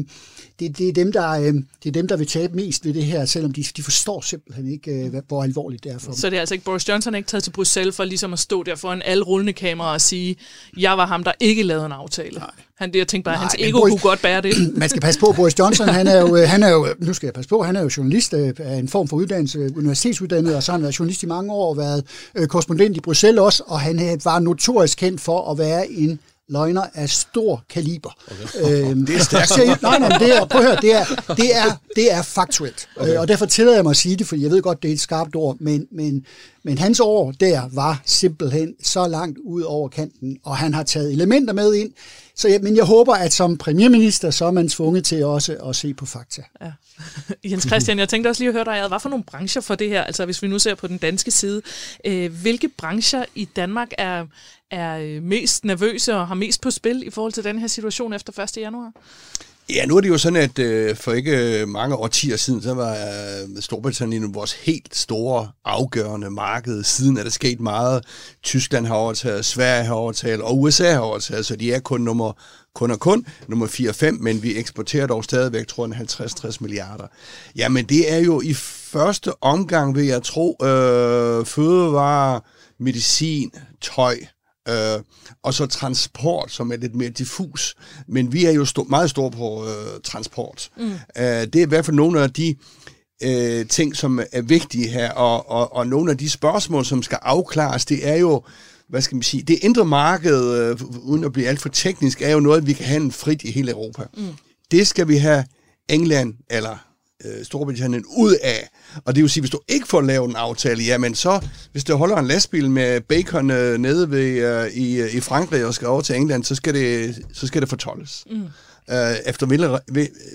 det, det, er dem, der, øh, det er dem, der vil tabe mest ved det her, selvom de, de forstår simpelthen ikke, øh, hvor alvorligt det er for dem. Så det er altså ikke Boris Johnson er ikke taget til Bruxelles for ligesom at stå der foran alle rullende kameraer og sige, jeg var ham, der ikke lavede en aftale. Nej. Han, jeg tænkte bare, at hans ego Boris, kunne godt bære det. Man skal passe på, Boris Johnson, han er jo, han er jo, nu skal jeg passe på, han er jo journalist øh, af en form for uddannelse, universitetsuddannet, og så har han været journalist i mange år, og været øh, korrespondent i Bruxelles også, og han øh, var notorisk kendt for at være en løgner af stor kaliber. Okay. Øhm, det er stærkt. Nej, nej, det er, prøv at høre, det er, det er, det er faktuelt. Okay. Øh, og derfor tillader jeg mig at sige det, for jeg ved godt, det er et skarpt ord, men, men, men hans år der var simpelthen så langt ud over kanten, og han har taget elementer med ind. Så ja, men jeg håber, at som premierminister, så er man tvunget til også at se på fakta. Ja. Jens Christian, jeg tænkte også lige at høre dig, hvad for nogle brancher for det her, altså hvis vi nu ser på den danske side, øh, hvilke brancher i Danmark er, er øh, mest nervøse og har mest på spil i forhold til den her situation efter 1. januar? Ja, nu er det jo sådan, at øh, for ikke øh, mange årtier siden, så var øh, Storbritannien vores helt store, afgørende marked. Siden er der sket meget. Tyskland har overtaget, Sverige har overtaget, og USA har overtaget, så de er kun nummer kun og kun, nummer 4-5, men vi eksporterer dog stadigvæk, tror jeg, 50-60 milliarder. Jamen, det er jo i første omgang, vil jeg tro, øh, fødevarer, medicin, tøj, øh, og så transport, som er lidt mere diffus. Men vi er jo sto- meget store på øh, transport. Mm. Øh, det er i hvert fald nogle af de øh, ting, som er vigtige her, og, og, og nogle af de spørgsmål, som skal afklares, det er jo, hvad skal man sige, det indre marked, øh, uden at blive alt for teknisk, er jo noget, vi kan handle frit i hele Europa. Mm. Det skal vi have England eller øh, Storbritannien ud af. Og det vil sige, hvis du ikke får lavet en aftale, jamen så, hvis du holder en lastbil med bacon øh, nede ved, øh, i, øh, i Frankrig og skal over til England, så skal det, så skal det fortolles. Mm. Øh, efter hvilke,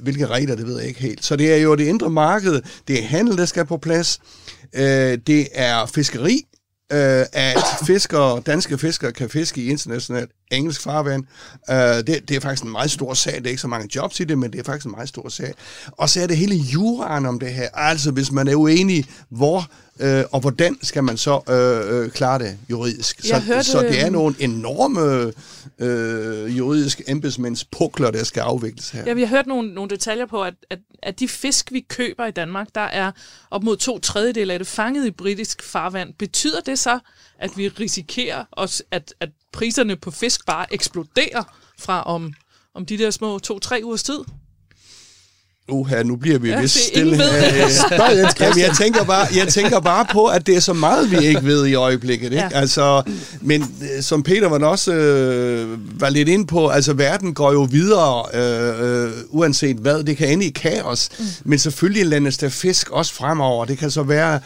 hvilke regler, det ved jeg ikke helt. Så det er jo det indre marked, det er handel, der skal på plads, øh, det er fiskeri, øh, at fiskere, danske fiskere kan fiske i internationalt engelsk farvand. Uh, det, det er faktisk en meget stor sag. Det er ikke så mange jobs i det, men det er faktisk en meget stor sag. Og så er det hele juraen om det her. Altså, hvis man er uenig, hvor øh, og hvordan skal man så øh, øh, klare det juridisk. Så, hørte, så det er nogle enorme øh, juridiske embedsmænds pukler, der skal afvikles her. Ja, vi har hørt nogle, nogle detaljer på, at, at, at de fisk, vi køber i Danmark, der er op mod to tredjedel af det fanget i britisk farvand. Betyder det så, at vi risikerer, os, at, at priserne på fisk bare eksploderer fra om, om de der små to-tre ugers tid? Uha, nu bliver vi Ja, vist stille ingen ved her. det. Jamen, jeg, tænker bare, jeg tænker bare på, at det er så meget, vi ikke ved i øjeblikket. Ikke? Ja. Altså, men øh, som Peter var også øh, var lidt ind på, altså verden går jo videre, øh, øh, uanset hvad. Det kan ende i kaos, mm. men selvfølgelig landes der fisk også fremover. Det kan så være...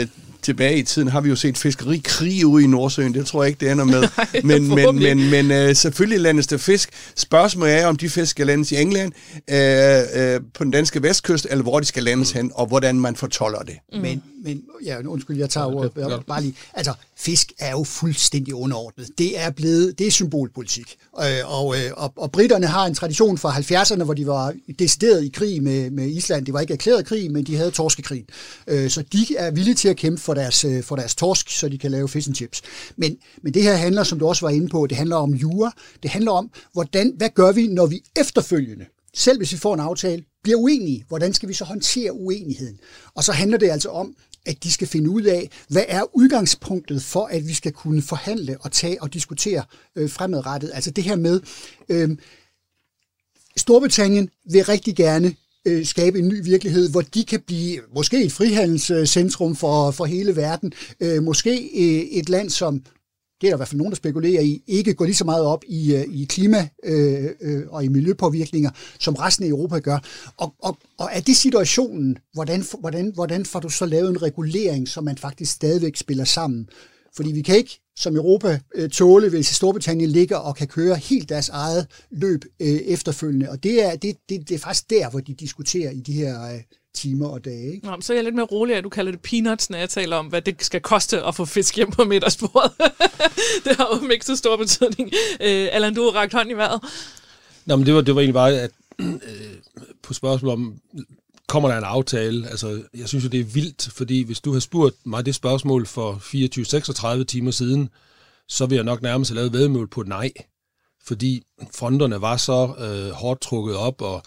Øh, tilbage i tiden har vi jo set fiskerikrig ude i Nordsøen. Det tror jeg ikke, det ender med. Nej, men men, men, men øh, selvfølgelig landes der fisk. Spørgsmålet er, om de fisk skal landes i England, øh, øh, på den danske vestkyst, eller hvor de skal landes hen, og hvordan man fortolder det. Mm. Men, men ja, undskyld, jeg tager ordet. Ja. Bare lige. Altså, fisk er jo fuldstændig underordnet. Det er blevet, det er symbolpolitik. Øh, og, øh, og, og britterne har en tradition fra 70'erne, hvor de var decideret i krig med, med Island. Det var ikke erklæret krig, men de havde torskekrig. Øh, så de er villige til at kæmpe for deres, øh, for deres torsk, så de kan lave fish and chips. Men, men det her handler, som du også var inde på, det handler om jura. Det handler om, hvordan, hvad gør vi, når vi efterfølgende selv hvis vi får en aftale, bliver uenige, hvordan skal vi så håndtere uenigheden? Og så handler det altså om, at de skal finde ud af, hvad er udgangspunktet for, at vi skal kunne forhandle og tage og diskutere øh, fremadrettet. Altså det her med, øh, Storbritannien vil rigtig gerne øh, skabe en ny virkelighed, hvor de kan blive måske et frihandelscentrum for, for hele verden, øh, måske øh, et land, som det er der i hvert fald nogen, der spekulerer i, ikke går lige så meget op i, øh, i klima øh, øh, og i miljøpåvirkninger, som resten af Europa gør. Og, og, og er det situationen, hvordan, hvordan, hvordan får du så lavet en regulering, så man faktisk stadigvæk spiller sammen? Fordi vi kan ikke som Europa øh, tåle, hvis Storbritannien ligger og kan køre helt deres eget løb øh, efterfølgende. Og det er, det, det, det er faktisk der, hvor de diskuterer i de her øh, timer og dage. Ikke? Nå, men så er jeg lidt mere rolig, at du kalder det peanuts, når jeg taler om, hvad det skal koste at få fisk hjem på middagsbordet. det har jo ikke så stor betydning. Øh, Allan, du har rakt hånd i vejret. Nå, men det var, det var egentlig bare, at øh, på spørgsmål om, kommer der en aftale? Altså, jeg synes jo, det er vildt, fordi hvis du har spurgt mig det spørgsmål for 24-36 timer siden, så vil jeg nok nærmest have lavet vedmål på nej. Fordi fronterne var så øh, hårdt trukket op, og,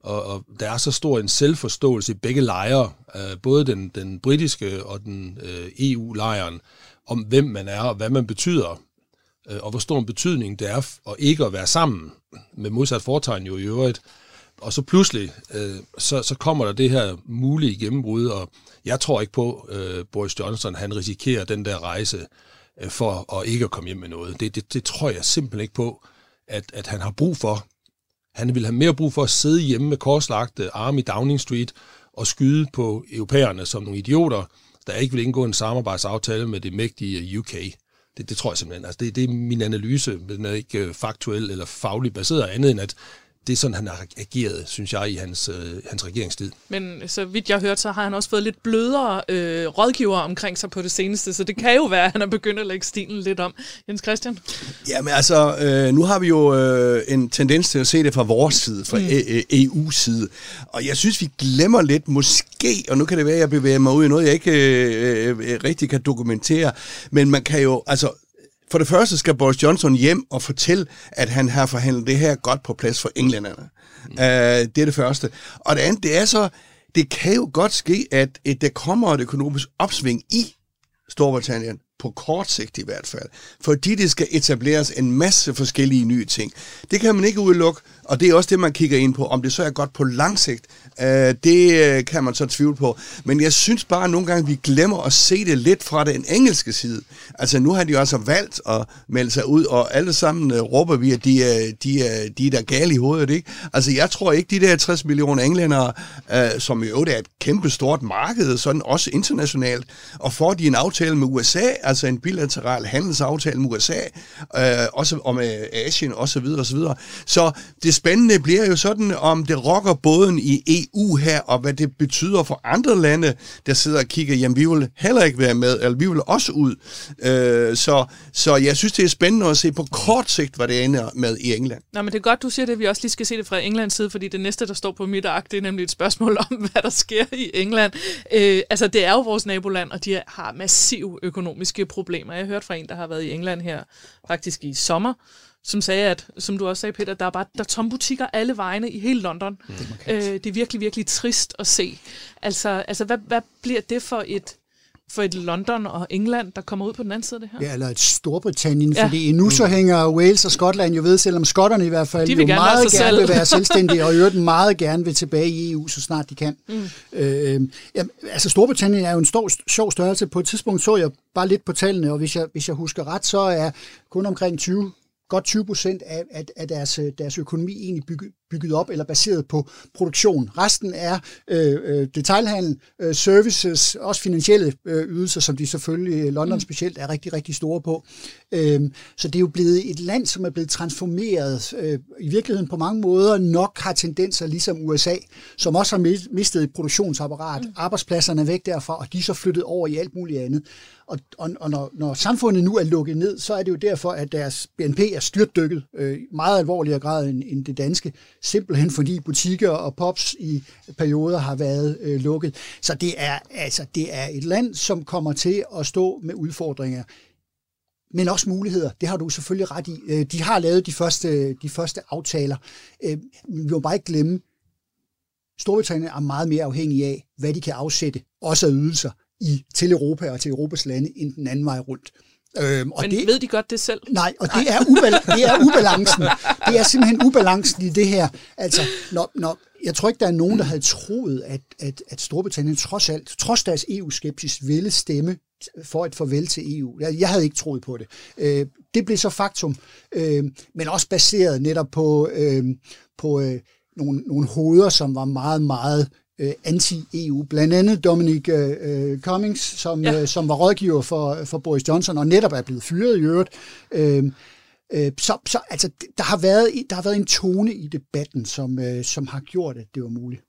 og, og der er så stor en selvforståelse i begge lejre, øh, både den, den britiske og den øh, EU-lejren, om hvem man er og hvad man betyder, øh, og hvor stor en betydning det er at ikke at være sammen, med modsat fortegn jo i øvrigt. Og så pludselig, øh, så, så kommer der det her mulige gennembrud, og jeg tror ikke på, øh, Boris Johnson han risikerer den der rejse øh, for at ikke at komme hjem med noget. Det, det, det tror jeg simpelthen ikke på, at, at han har brug for. Han vil have mere brug for at sidde hjemme med korslagte arme i Downing Street og skyde på europæerne som nogle idioter, der ikke vil indgå en samarbejdsaftale med det mægtige UK. Det, det tror jeg simpelthen. Altså, det, det er min analyse, men den er ikke øh, faktuel eller fagligt baseret andet end, at det er sådan, han har ageret, synes jeg, i hans, øh, hans regeringstid. Men så vidt jeg har hørt, så har han også fået lidt blødere øh, rådgiver omkring sig på det seneste, så det kan jo være, at han er begyndt at lægge stilen lidt om. Jens Christian? Jamen altså, øh, nu har vi jo øh, en tendens til at se det fra vores side, fra mm. EU's side. Og jeg synes, vi glemmer lidt, måske, og nu kan det være, at jeg bevæger mig ud i noget, jeg ikke øh, øh, rigtig kan dokumentere, men man kan jo, altså, for det første skal Boris Johnson hjem og fortælle, at han har forhandlet det her godt på plads for englænderne. Mm. Uh, det er det første. Og det andet, det er så, det kan jo godt ske, at, at der kommer et økonomisk opsving i Storbritannien, på kort sigt i hvert fald, fordi det skal etableres en masse forskellige nye ting. Det kan man ikke udelukke, og det er også det, man kigger ind på. Om det så er godt på lang sigt, øh, det øh, kan man så tvivle på. Men jeg synes bare at nogle gange, vi glemmer at se det lidt fra den engelske side. Altså nu har de jo altså valgt at melde sig ud, og alle sammen øh, råber vi, at de er, de, er, de er der gale i hovedet. Ikke? Altså jeg tror ikke, de der 60 millioner englænder, øh, som jo er et kæmpe stort marked, sådan også internationalt, og får de en aftale med USA, altså en bilateral handelsaftale med USA, øh, også om øh, Asien osv. Så, videre, og så, videre. så det spændende bliver jo sådan, om det rokker båden i EU her, og hvad det betyder for andre lande, der sidder og kigger, jamen vi vil heller ikke være med, eller vi vil også ud. Øh, så, så jeg synes, det er spændende at se på kort sigt, hvad det ender med i England. Nå, men det er godt, du siger det, vi også lige skal se det fra Englands side, fordi det næste, der står på mit ark, det er nemlig et spørgsmål om, hvad der sker i England. Øh, altså, det er jo vores naboland, og de har massiv økonomisk økonomiske problemer. Jeg har hørt fra en, der har været i England her faktisk i sommer, som sagde, at, som du også sagde, Peter, der er bare der er tomme butikker alle vegne i hele London. Mm. Øh, det er virkelig, virkelig trist at se. Altså, altså hvad, hvad bliver det for et for et London og England, der kommer ud på den anden side af det her? Ja, eller et Storbritannien, ja. fordi nu så hænger Wales og Skotland jo ved, selvom skotterne i hvert fald de vil jo gerne meget gerne selv. vil være selvstændige, og i øvrigt meget gerne vil tilbage i EU, så snart de kan. Mm. Øh, ja, altså Storbritannien er jo en stor, sjov størrelse. På et tidspunkt så jeg bare lidt på tallene, og hvis jeg, hvis jeg husker ret, så er kun omkring 20 godt 20 procent af, af, af deres, deres økonomi egentlig bygget, bygget op eller baseret på produktion. Resten er øh, øh, detailhandel, øh, services, også finansielle øh, ydelser, som de selvfølgelig, London specielt, er rigtig, rigtig store på. Øh, så det er jo blevet et land, som er blevet transformeret øh, i virkeligheden på mange måder nok har tendenser ligesom USA, som også har mistet et produktionsapparat. Mm. Arbejdspladserne er væk derfra, og de er så flyttet over i alt muligt andet. Og, og, og når, når samfundet nu er lukket ned, så er det jo derfor, at deres BNP er styrtdykket øh, meget alvorligere grad end, end det danske. Simpelthen fordi butikker og pops i perioder har været øh, lukket. Så det er, altså, det er et land, som kommer til at stå med udfordringer men også muligheder. Det har du selvfølgelig ret i. Øh, de har lavet de første, de første aftaler. Øh, vi må bare ikke glemme, Storbritannien er meget mere afhængig af, hvad de kan afsætte, også af ydelser, i, til Europa og til Europas lande, end den anden vej rundt. Øhm, og Men det, ved de godt det selv? Nej, og det er, ubal- det er ubalancen. Det er simpelthen ubalancen i det her. Altså, når, når, jeg tror ikke, der er nogen, der havde troet, at, at, at Storbritannien trods alt, trods deres EU-skepsis, ville stemme for et farvel til EU. Jeg, jeg havde ikke troet på det. Øh, det blev så faktum, øh, men også baseret netop på, øh, på øh, nogle, nogle hoveder, som var meget, meget øh, anti-EU. Blandt andet Dominic øh, Cummings, som, ja. øh, som var rådgiver for, for Boris Johnson, og netop er blevet fyret i øvrigt. Øh, øh, så, så altså, der har, været, der har været en tone i debatten, som, øh, som har gjort, at det var muligt.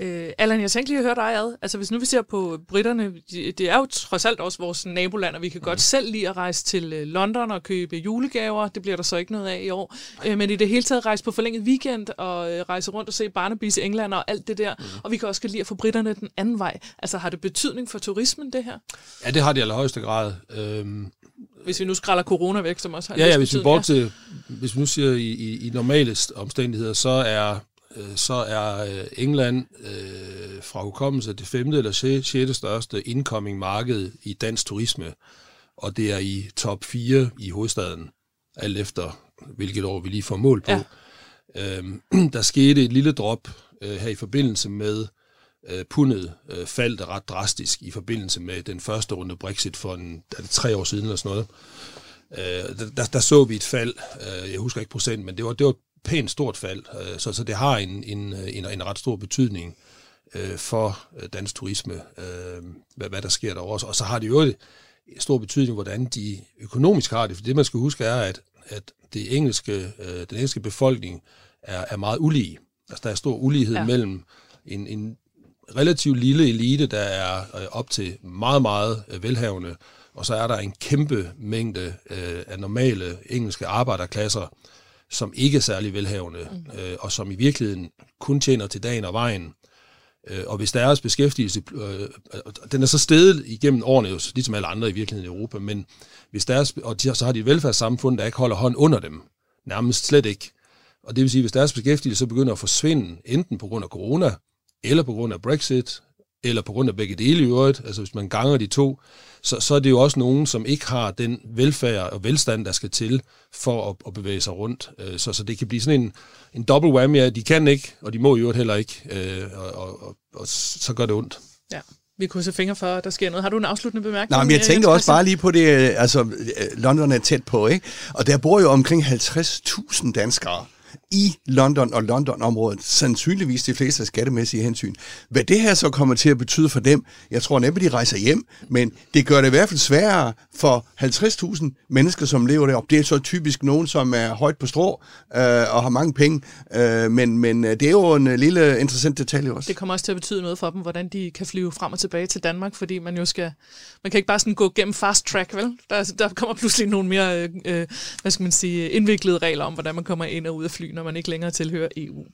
Øh, Allan, jeg tænkte lige at høre dig ad. Altså, hvis nu vi ser på britterne, det er jo trods alt også vores naboland, og vi kan godt mm. selv lide at rejse til London og købe julegaver. Det bliver der så ikke noget af i år. Øh, men i det hele taget rejse på forlænget weekend og øh, rejse rundt og se Barnaby's i England og alt det der. Mm. Og vi kan også lide at få britterne den anden vej. Altså, har det betydning for turismen, det her? Ja, det har det i allerhøjeste grad. Øhm hvis vi nu skræller corona væk, som også har Ja, ja, hvis vi, bort til, ja. hvis vi nu siger i, i, i normale omstændigheder, så er Øh, så er øh, England øh, fra hukommelse det femte eller sjette største incoming marked i dansk turisme, og det er i top 4 i hovedstaden, alt efter hvilket år vi lige får mål på. Ja. Øhm, der skete et lille drop øh, her i forbindelse med øh, pundet øh, faldt ret drastisk i forbindelse med den første runde Brexit for en, er det tre år siden eller sådan noget. Øh, der, der så vi et fald, øh, jeg husker ikke procent, men det var, det var pænt stort fald, øh, så, så det har en, en, en, en ret stor betydning øh, for øh, dansk turisme, øh, hvad, hvad der sker derovre. Og så har det jo stor betydning, hvordan de økonomisk har det, for det man skal huske er, at, at det engelske, øh, den engelske befolkning er, er meget ulige. Altså der er stor ulighed ja. mellem en, en relativt lille elite, der er op til meget, meget velhavende, og så er der en kæmpe mængde øh, af normale engelske arbejderklasser, som ikke er særlig velhavende, mm. øh, og som i virkeligheden kun tjener til dagen og vejen. Øh, og hvis deres beskæftigelse, øh, den er så stedet igennem årene, jo, ligesom alle andre i virkeligheden i Europa, men hvis deres, og de, så har de et velfærdssamfund, der ikke holder hånd under dem, nærmest slet ikke. Og det vil sige, hvis deres beskæftigelse så begynder at forsvinde, enten på grund af corona, eller på grund af Brexit, eller på grund af begge dele i øvrigt, altså hvis man ganger de to, så, så er det jo også nogen, som ikke har den velfærd og velstand, der skal til for at, at bevæge sig rundt. Øh, så, så det kan blive sådan en, en double whammy, ja, de kan ikke, og de må i øvrigt heller ikke, øh, og, og, og, og så gør det ondt. Ja vi krydser fingre for, at der sker noget. Har du en afsluttende bemærkning? Nej, men jeg tænker også bare lige på det, altså London er tæt på, ikke? Og der bor jo omkring 50.000 danskere i London og London-området, sandsynligvis de fleste af skattemæssige hensyn. Hvad det her så kommer til at betyde for dem, jeg tror næppe, de rejser hjem, men det gør det i hvert fald sværere for 50.000 mennesker, som lever deroppe. Det er så typisk nogen, som er højt på strå øh, og har mange penge, øh, men, men øh, det er jo en øh, lille interessant detalje også. Det kommer også til at betyde noget for dem, hvordan de kan flyve frem og tilbage til Danmark, fordi man jo skal, man kan ikke bare sådan gå gennem fast track, vel? Der, der kommer pludselig nogle mere, øh, øh hvad skal man sige, indviklede regler om, hvordan man kommer ind og ud af fly, når man ikke længere tilhører EU.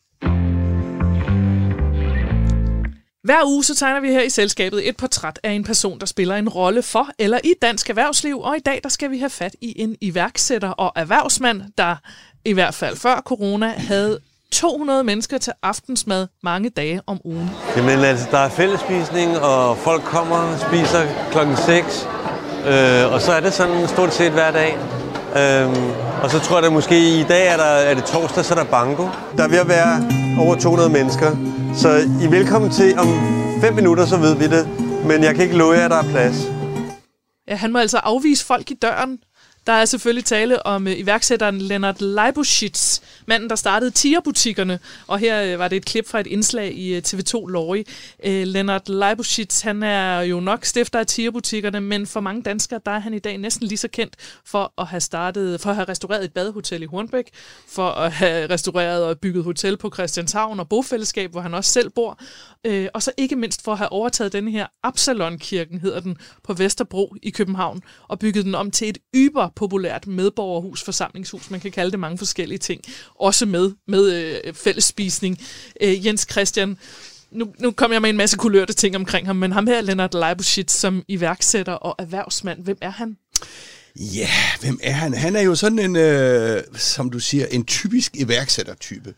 Hver uge så tegner vi her i selskabet et portræt af en person, der spiller en rolle for eller i dansk erhvervsliv, og i dag der skal vi have fat i en iværksætter og erhvervsmand, der i hvert fald før corona havde 200 mennesker til aftensmad mange dage om ugen. Jamen altså, der er fællesspisning, og folk kommer og spiser klokken 6, øh, og så er det sådan stort set hver dag. Øhm, og så tror jeg, at måske i dag er, der, er det torsdag, så er der banko. Der er ved at være over 200 mennesker. Så I er velkommen til. Om fem minutter, så ved vi det. Men jeg kan ikke love jer, at der er plads. Ja, han må altså afvise folk i døren, der er selvfølgelig tale om øh, iværksætteren Lennart Leibuschitz, manden, der startede tierbutikkerne. Og her øh, var det et klip fra et indslag i øh, TV2 Lorry. Øh, Lennart Leibuschitz, han er jo nok stifter af tierbutikkerne, men for mange danskere, der er han i dag næsten lige så kendt for at have startet, for at have restaureret et badehotel i Hornbæk, for at have restaureret og bygget hotel på Christianshavn og bofællesskab, hvor han også selv bor. Øh, og så ikke mindst for at have overtaget den her Absalon-kirken, hedder den, på Vesterbro i København, og bygget den om til et yber populært medborgerhus, forsamlingshus, man kan kalde det mange forskellige ting, også med, med øh, fællesspisning. Øh, Jens Christian, nu, nu kommer jeg med en masse kulørte ting omkring ham, men ham her, Lennart Leibuschitz, som iværksætter og erhvervsmand, hvem er han? Ja, hvem er han? Han er jo sådan en, øh, som du siger, en typisk iværksættertype.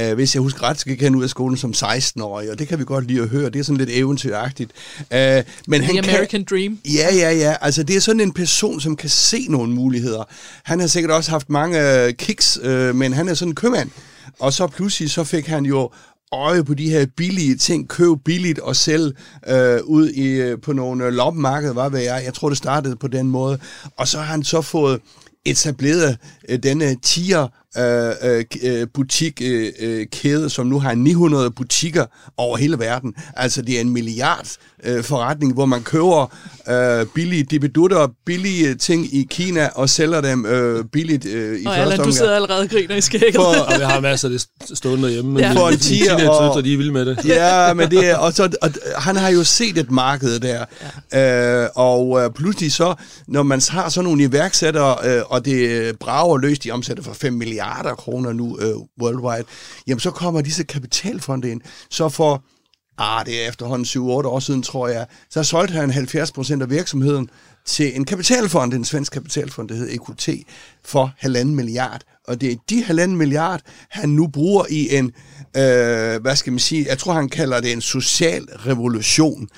Uh, hvis jeg husker ret, så gik han ud af skolen som 16-årig, og det kan vi godt lide at høre. Det er sådan lidt eventyragtigt. Uh, men The han American kan, Dream. Ja, ja, ja. Altså, det er sådan en person, som kan se nogle muligheder. Han har sikkert også haft mange uh, kicks, uh, men han er sådan en købmand. Og så pludselig så fik han jo øje på de her billige ting, køb billigt og sælg øh, ud i, øh, på nogle øh, loppemarkeder, hvad ved jeg. Jeg tror, det startede på den måde. Og så har han så fået etableret øh, denne tier øh, øh, øh butikkæde, øh, kæde, som nu har 900 butikker over hele verden. Altså det er en milliard øh, forretning, hvor man køber øh, billige dibedutter, billige ting i Kina og sælger dem øh, billigt øh, i og første omgang. du sidder allerede og griner i skægget. For, og jeg har masser af det stående hjemme. Ja. For en tier. Og, og de er vilde med det. Ja, men det er, og, så, og han har jo set et marked der. Ja. Øh, og øh, pludselig så, når man har sådan nogle iværksættere, øh, og det brager løs, de omsætter for 5 milliarder kroner nu øh, worldwide, jamen så kommer disse kapitalfonde ind. Så for ah, det er efterhånden 7-8 år siden, tror jeg, så solgte han 70 procent af virksomheden til en kapitalfond, en svensk kapitalfond, der hedder EQT, for halvanden milliard. Og det er de halvanden milliard, han nu bruger i en, øh, hvad skal man sige, jeg tror, han kalder det en social revolution.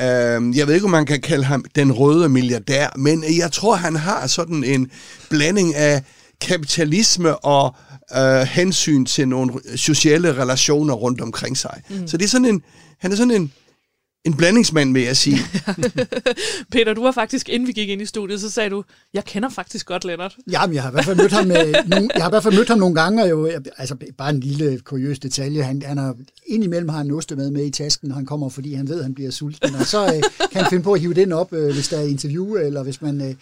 Øh, jeg ved ikke, om man kan kalde ham den røde milliardær, men jeg tror, han har sådan en blanding af kapitalisme og øh, hensyn til nogle sociale relationer rundt omkring sig. Mm. Så det er sådan en, han er sådan en, en blandingsmand, vil jeg sige. Peter, du har faktisk, inden vi gik ind i studiet, så sagde du, jeg kender faktisk godt Lennart. Jamen, jeg har i hvert fald mødt ham, med, nogle, jeg har i hvert fald mødt ham nogle gange, og jo, altså bare en lille kuriøs detalje. Han, han har, indimellem har han oste med med i tasken, når han kommer, fordi han ved, at han bliver sulten. Og så øh, kan han finde på at hive den op, øh, hvis der er interview, eller hvis man, øh,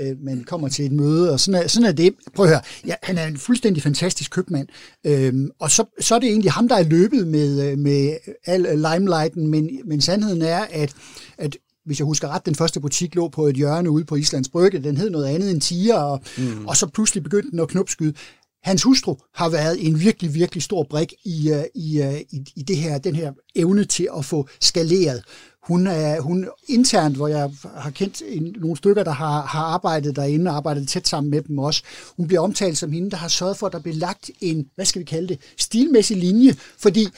øh, man kommer til et møde. Og sådan er, sådan er det. Prøv at høre, ja, han er en fuldstændig fantastisk købmand. Øhm, og så, så er det egentlig ham, der er løbet med, øh, med al limelighten, men, men sandheden er, at, at hvis jeg husker ret, den første butik lå på et hjørne ude på Islands Brygge. Den hed noget andet end Tiger, og, mm. og så pludselig begyndte den at knopskyde. Hans hustru har været en virkelig, virkelig stor brik i, øh, i, øh, i, i det her, den her evne til at få skaleret. Hun er hun internt, hvor jeg har kendt en, nogle stykker, der har, har arbejdet derinde og arbejdet tæt sammen med dem også. Hun bliver omtalt som hende, der har sørget for, at der bliver lagt en, hvad skal vi kalde det, stilmæssig linje, fordi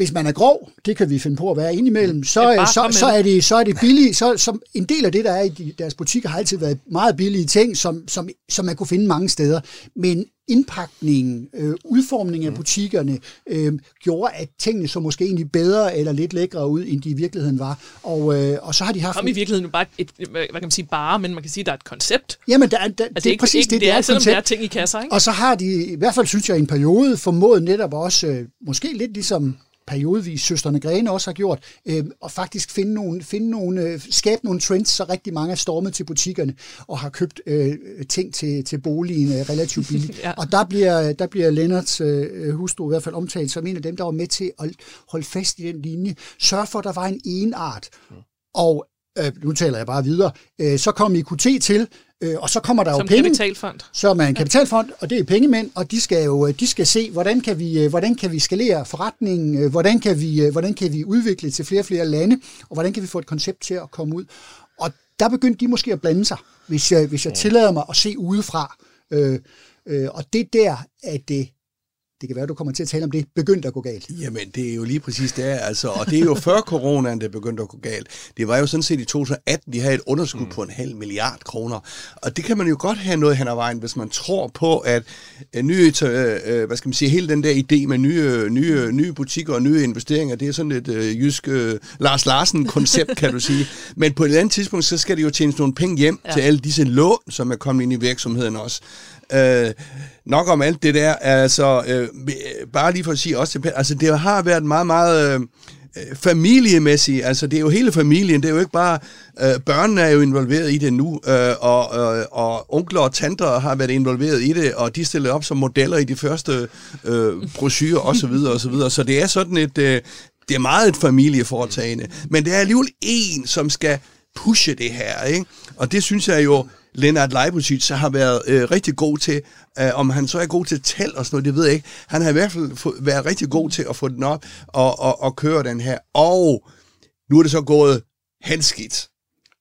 hvis man er grov, det kan vi finde på at være indimellem, så, er, så, så, er, det, så er det billigt. Så, så en del af det, der er i de, deres butikker, har altid været meget billige ting, som, som, som man kunne finde mange steder. Men indpakningen, øh, udformningen af butikkerne, øh, gjorde, at tingene så måske egentlig bedre eller lidt lækre ud, end de i virkeligheden var. Og, øh, og så har de haft... Kom i virkeligheden jo bare et, hvad kan man sige, bare, men man kan sige, der er et koncept. Jamen, der, er, der, Altså, det er ikke, præcis ikke, det, det, er, et selvom koncept. der er ting i kasser, ikke? Og så har de, i hvert fald synes jeg, i en periode formået netop også, øh, måske lidt ligesom periodevis Søsterne Grene også har gjort, øh, og faktisk finde nogle, finde nogle, øh, skabe nogle trends, så rigtig mange er stormet til butikkerne og har købt øh, ting til, til boligen øh, relativt billigt. Ja. ja. Og der bliver, der bliver Lennarts øh, hustru i hvert fald omtalt som en af dem, der var med til at holde fast i den linje. Sørg for, at der var en enart. Og øh, nu taler jeg bare videre. Øh, så kom IQT til, øh, og så kommer der Som jo penge kapitalfond. som er en kapitalfond, og det er pengemænd, og de skal jo de skal se, hvordan kan vi, øh, hvordan kan vi skalere forretningen, øh, hvordan kan vi, øh, hvordan kan vi udvikle til flere og flere lande, og hvordan kan vi få et koncept til at komme ud. Og der begyndte de måske at blande sig, hvis jeg, hvis jeg tillader mig at se udefra. Øh, øh, og det er der, at det, det kan være, du kommer til at tale om det, begyndte at gå galt. Jamen, det er jo lige præcis det, altså. Og det er jo før coronaen, det begyndte at gå galt. Det var jo sådan set i 2018, de havde et underskud mm. på en halv milliard kroner. Og det kan man jo godt have noget hen ad vejen, hvis man tror på, at øh, nye, øh, øh, hvad skal man sige, hele den der idé med nye, nye, nye butikker og nye investeringer, det er sådan et øh, jysk øh, Lars Larsen-koncept, kan du sige. Men på et andet tidspunkt, så skal det jo tjenes nogle penge hjem ja. til alle disse lån, som er kommet ind i virksomheden også. Øh, nok om alt det der, altså øh, bare lige for at sige også til altså det har været meget, meget øh, øh, familiemæssigt, altså det er jo hele familien, det er jo ikke bare, øh, børnene er jo involveret i det nu, øh, og, øh, og onkler og tanter har været involveret i det, og de stillede op som modeller i de første øh, brochurer osv. osv. så, videre. så det er sådan et, øh, det er meget et familieforetagende, men det er alligevel en, som skal pushe det her, ikke? og det synes jeg jo, Lennart Leibovic har været øh, rigtig god til. Øh, om han så er god til tal og sådan noget, det ved jeg ikke. Han har i hvert fald få, været rigtig god til at få den op og, og, og køre den her. Og nu er det så gået handskidt.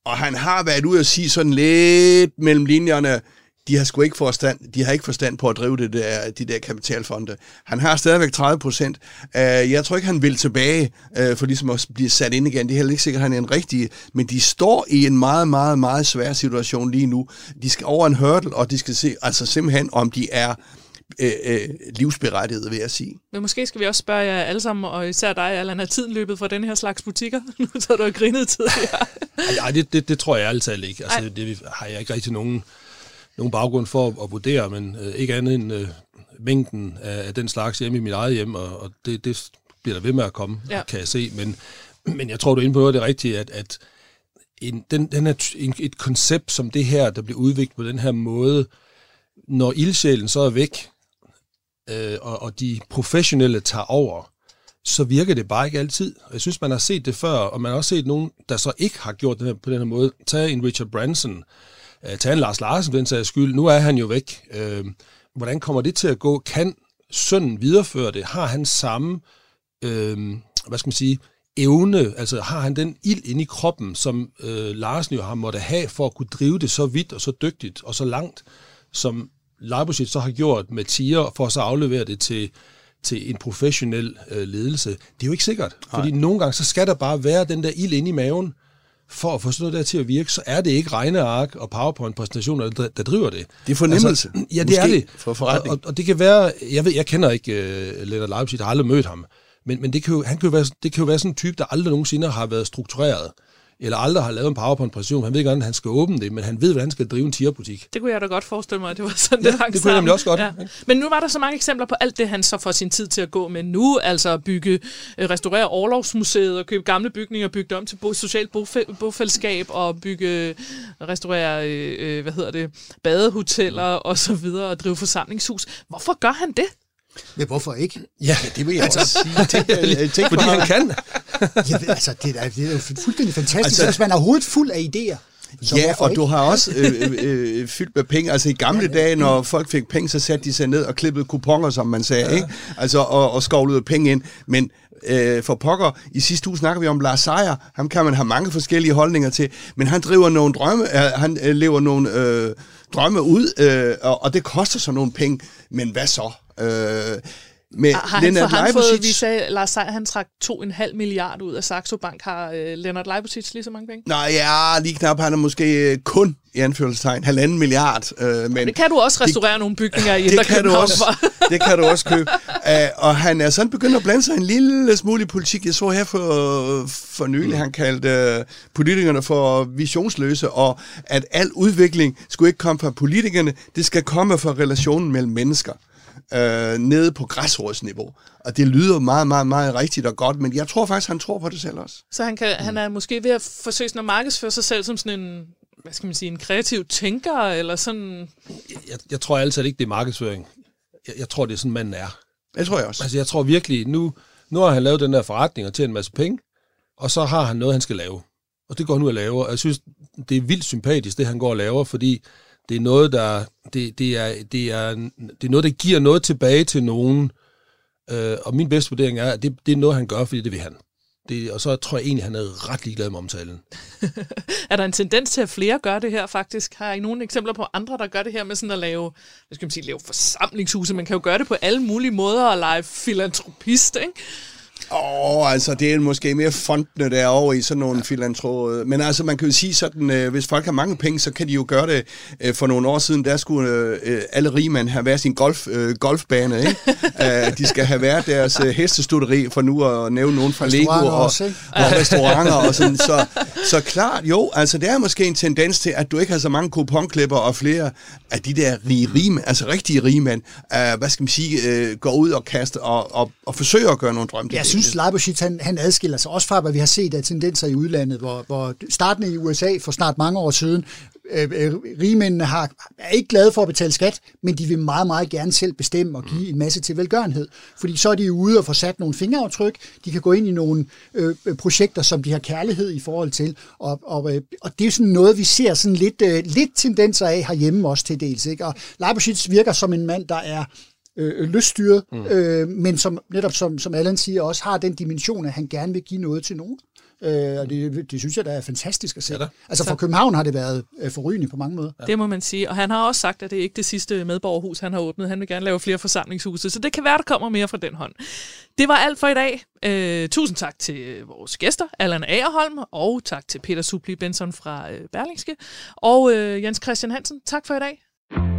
Og han har været ude at sige sådan lidt mellem linjerne, de har sgu ikke forstand, de har ikke forstand på at drive det der, de der kapitalfonde. Han har stadigvæk 30 procent. Uh, jeg tror ikke, han vil tilbage, uh, for ligesom at blive sat ind igen. Det er heller ikke sikkert, at han er en rigtig, men de står i en meget, meget, meget svær situation lige nu. De skal over en hurdle, og de skal se, altså simpelthen, om de er øh, øh, livsberettiget, vil jeg sige. Men måske skal vi også spørge jer alle sammen, og især dig, Allan, er tiden løbet fra den her slags butikker? Nu så du har grinet tidligere. Nej, det, det, det tror jeg altid ikke. Altså, det har jeg ikke rigtig nogen, nogen baggrund for at, at vurdere, men øh, ikke andet end øh, mængden af, af den slags hjemme i mit eget hjem, og, og det, det bliver der ved med at komme, Ja. kan jeg se. Men, men jeg tror, du er inde på det rigtige, at, at en, den, den er en, et koncept som det her, der bliver udviklet på den her måde, når ildsjælen så er væk, øh, og, og de professionelle tager over, så virker det bare ikke altid. Jeg synes, man har set det før, og man har også set nogen, der så ikke har gjort det her, på den her måde. Tag en Richard Branson, øh, tag en Lars Larsen, den sags skyld. Nu er han jo væk. Øh, hvordan kommer det til at gå? Kan sønnen videreføre det? Har han samme, øh, hvad skal man sige, evne, altså har han den ild inde i kroppen, som øh, Larsen jo har måtte have for at kunne drive det så vidt og så dygtigt og så langt, som Leibowitz så har gjort med Tier, for at så aflevere det til, til en professionel øh, ledelse. Det er jo ikke sikkert, Nej. fordi nogle gange så skal der bare være den der ild inde i maven, for at få sådan noget der til at virke, så er det ikke regneark og PowerPoint-præsentationer, der, der driver det. Det er fornemmelse. Altså, ja, det Måske er det. for forretning. Og, og, og det kan være, jeg ved, jeg kender ikke uh, Lennart Leipzig, jeg har aldrig mødt ham, men, men det, kan jo, han kan jo være, det kan jo være sådan en type, der aldrig nogensinde har været struktureret, eller aldrig har lavet en PowerPoint-præsentation. Han ved ikke, hvordan han skal åbne det, men han ved, hvordan han skal drive en tierbutik. Det kunne jeg da godt forestille mig, at det var sådan, Ja, det hang det kunne jeg sammen. nemlig også godt, Ja. Men nu var der så mange eksempler på alt det, han så får sin tid til at gå med nu, altså at bygge, øh, restaurere Orlovsmuseet og købe gamle bygninger og bygge det om til bo, socialt bofæ- bofællesskab og bygge, restaurere, øh, øh, hvad hedder det, badehoteller og så videre og drive forsamlingshus. Hvorfor gør han det? Men hvorfor ikke? Ja, Det vil jeg også sige. Tænk, øh, tænk fordi han kan. Ja, altså, det er, det er jo fuldstændig fantastisk, Altså- hvis man er hovedet fuld af idéer. Så ja, og ikke? du har også øh, øh, øh, fyldt med penge. Altså i gamle dage, når folk fik penge, så satte de sig ned og klippede kuponer, som man sagde, ja. ikke? Altså, og, og skovlede penge ind. Men øh, for pokker, i sidste uge snakker vi om Lars Seier. Ham kan man have mange forskellige holdninger til. Men han driver nogle drømme, øh, han øh, lever nogle øh, drømme ud, øh, og, og det koster så nogle penge. Men hvad så? Øh, med Har han, Lennart for han fået, vi sagde, Lars Seier, han trak 2,5 milliarder ud af Saxo Bank. Har øh, Lennart Leibowitz lige så mange penge? Nej, ja, lige knap. Han er måske øh, kun, i anførselstegn, halvanden milliard. Øh, men Det kan du også restaurere nogle bygninger i det kan, du også, det kan du også købe. Uh, og han er sådan begyndt at blande sig en lille smule i politik. Jeg så her for, for nylig, han kaldte uh, politikerne for visionsløse, og at al udvikling skulle ikke komme fra politikerne, det skal komme fra relationen mellem mennesker uh, nede på græsrodsniveau. Og det lyder meget, meget, meget rigtigt og godt, men jeg tror faktisk, han tror på det selv også. Så han, kan, han er måske ved at forsøge sådan at markedsføre sig selv som sådan en, hvad skal man sige, en kreativ tænker, eller sådan... Jeg, jeg tror altid ikke, det er markedsføring. Jeg, jeg tror, det er sådan, manden er. Det tror jeg også. Altså, jeg tror virkelig, nu, nu har han lavet den der forretning og tjent en masse penge, og så har han noget, han skal lave. Og det går han ud og laver. Og jeg synes, det er vildt sympatisk, det han går og laver, fordi det er noget, der, det, det, er, det, er, det er noget, der giver noget tilbage til nogen. Øh, og min bedste vurdering er, at det, det er noget, han gør, fordi det vil han. Det, og så tror jeg egentlig, han er ret ligeglad med omtalen. Er der en tendens til, at flere gør det her faktisk? Har I nogle eksempler på andre, der gør det her med sådan at lave, hvad skal man sige, lave forsamlingshuse? Man kan jo gøre det på alle mulige måder og lege filantropist, ikke? Åh, oh, altså det er måske mere fondene derovre i sådan nogle filantroder. Men altså man kan jo sige sådan, øh, hvis folk har mange penge, så kan de jo gøre det. Øh, for nogle år siden, der skulle øh, alle rigmænd have været sin golf, øh, golfbane. Ikke? uh, de skal have været deres øh, hestestuderi, for nu at nævne nogen fra Lego og, også, og restauranter. Og sådan. Så, så klart, jo, altså det er måske en tendens til, at du ikke har så mange kuponklipper og flere af de der rige rigmænd, altså rigtige rigmænd, uh, hvad skal man sige, øh, går ud og kaster og, og, og forsøger at gøre nogle drømme. Jeg virkelighed. Synes, Leibowitz, han, han adskiller sig også fra, hvad vi har set af tendenser i udlandet, hvor, hvor starten i USA for snart mange år siden, øh, øh, rigmændene har, er ikke glade for at betale skat, men de vil meget, meget gerne selv bestemme og give en masse til velgørenhed. Fordi så er de ude og få sat nogle fingeraftryk, de kan gå ind i nogle øh, projekter, som de har kærlighed i forhold til, og, og, øh, og det er sådan noget, vi ser sådan lidt, øh, lidt tendenser af herhjemme også til dels. Ikke? Og Leibowitz virker som en mand, der er øh, lyststyret, mm. øh, men som netop som, som Allan siger, også har den dimension, at han gerne vil give noget til nogen. Øh, og det, det synes jeg, der er fantastisk at se. Ja da. altså for København har det været øh, forrygende på mange måder. Det må man sige. Og han har også sagt, at det er ikke det sidste medborgerhus, han har åbnet. Han vil gerne lave flere forsamlingshuse, så det kan være, der kommer mere fra den hånd. Det var alt for i dag. Øh, tusind tak til vores gæster, Allan Agerholm, og tak til Peter Supli Benson fra øh, Berlingske. Og øh, Jens Christian Hansen, tak for i dag.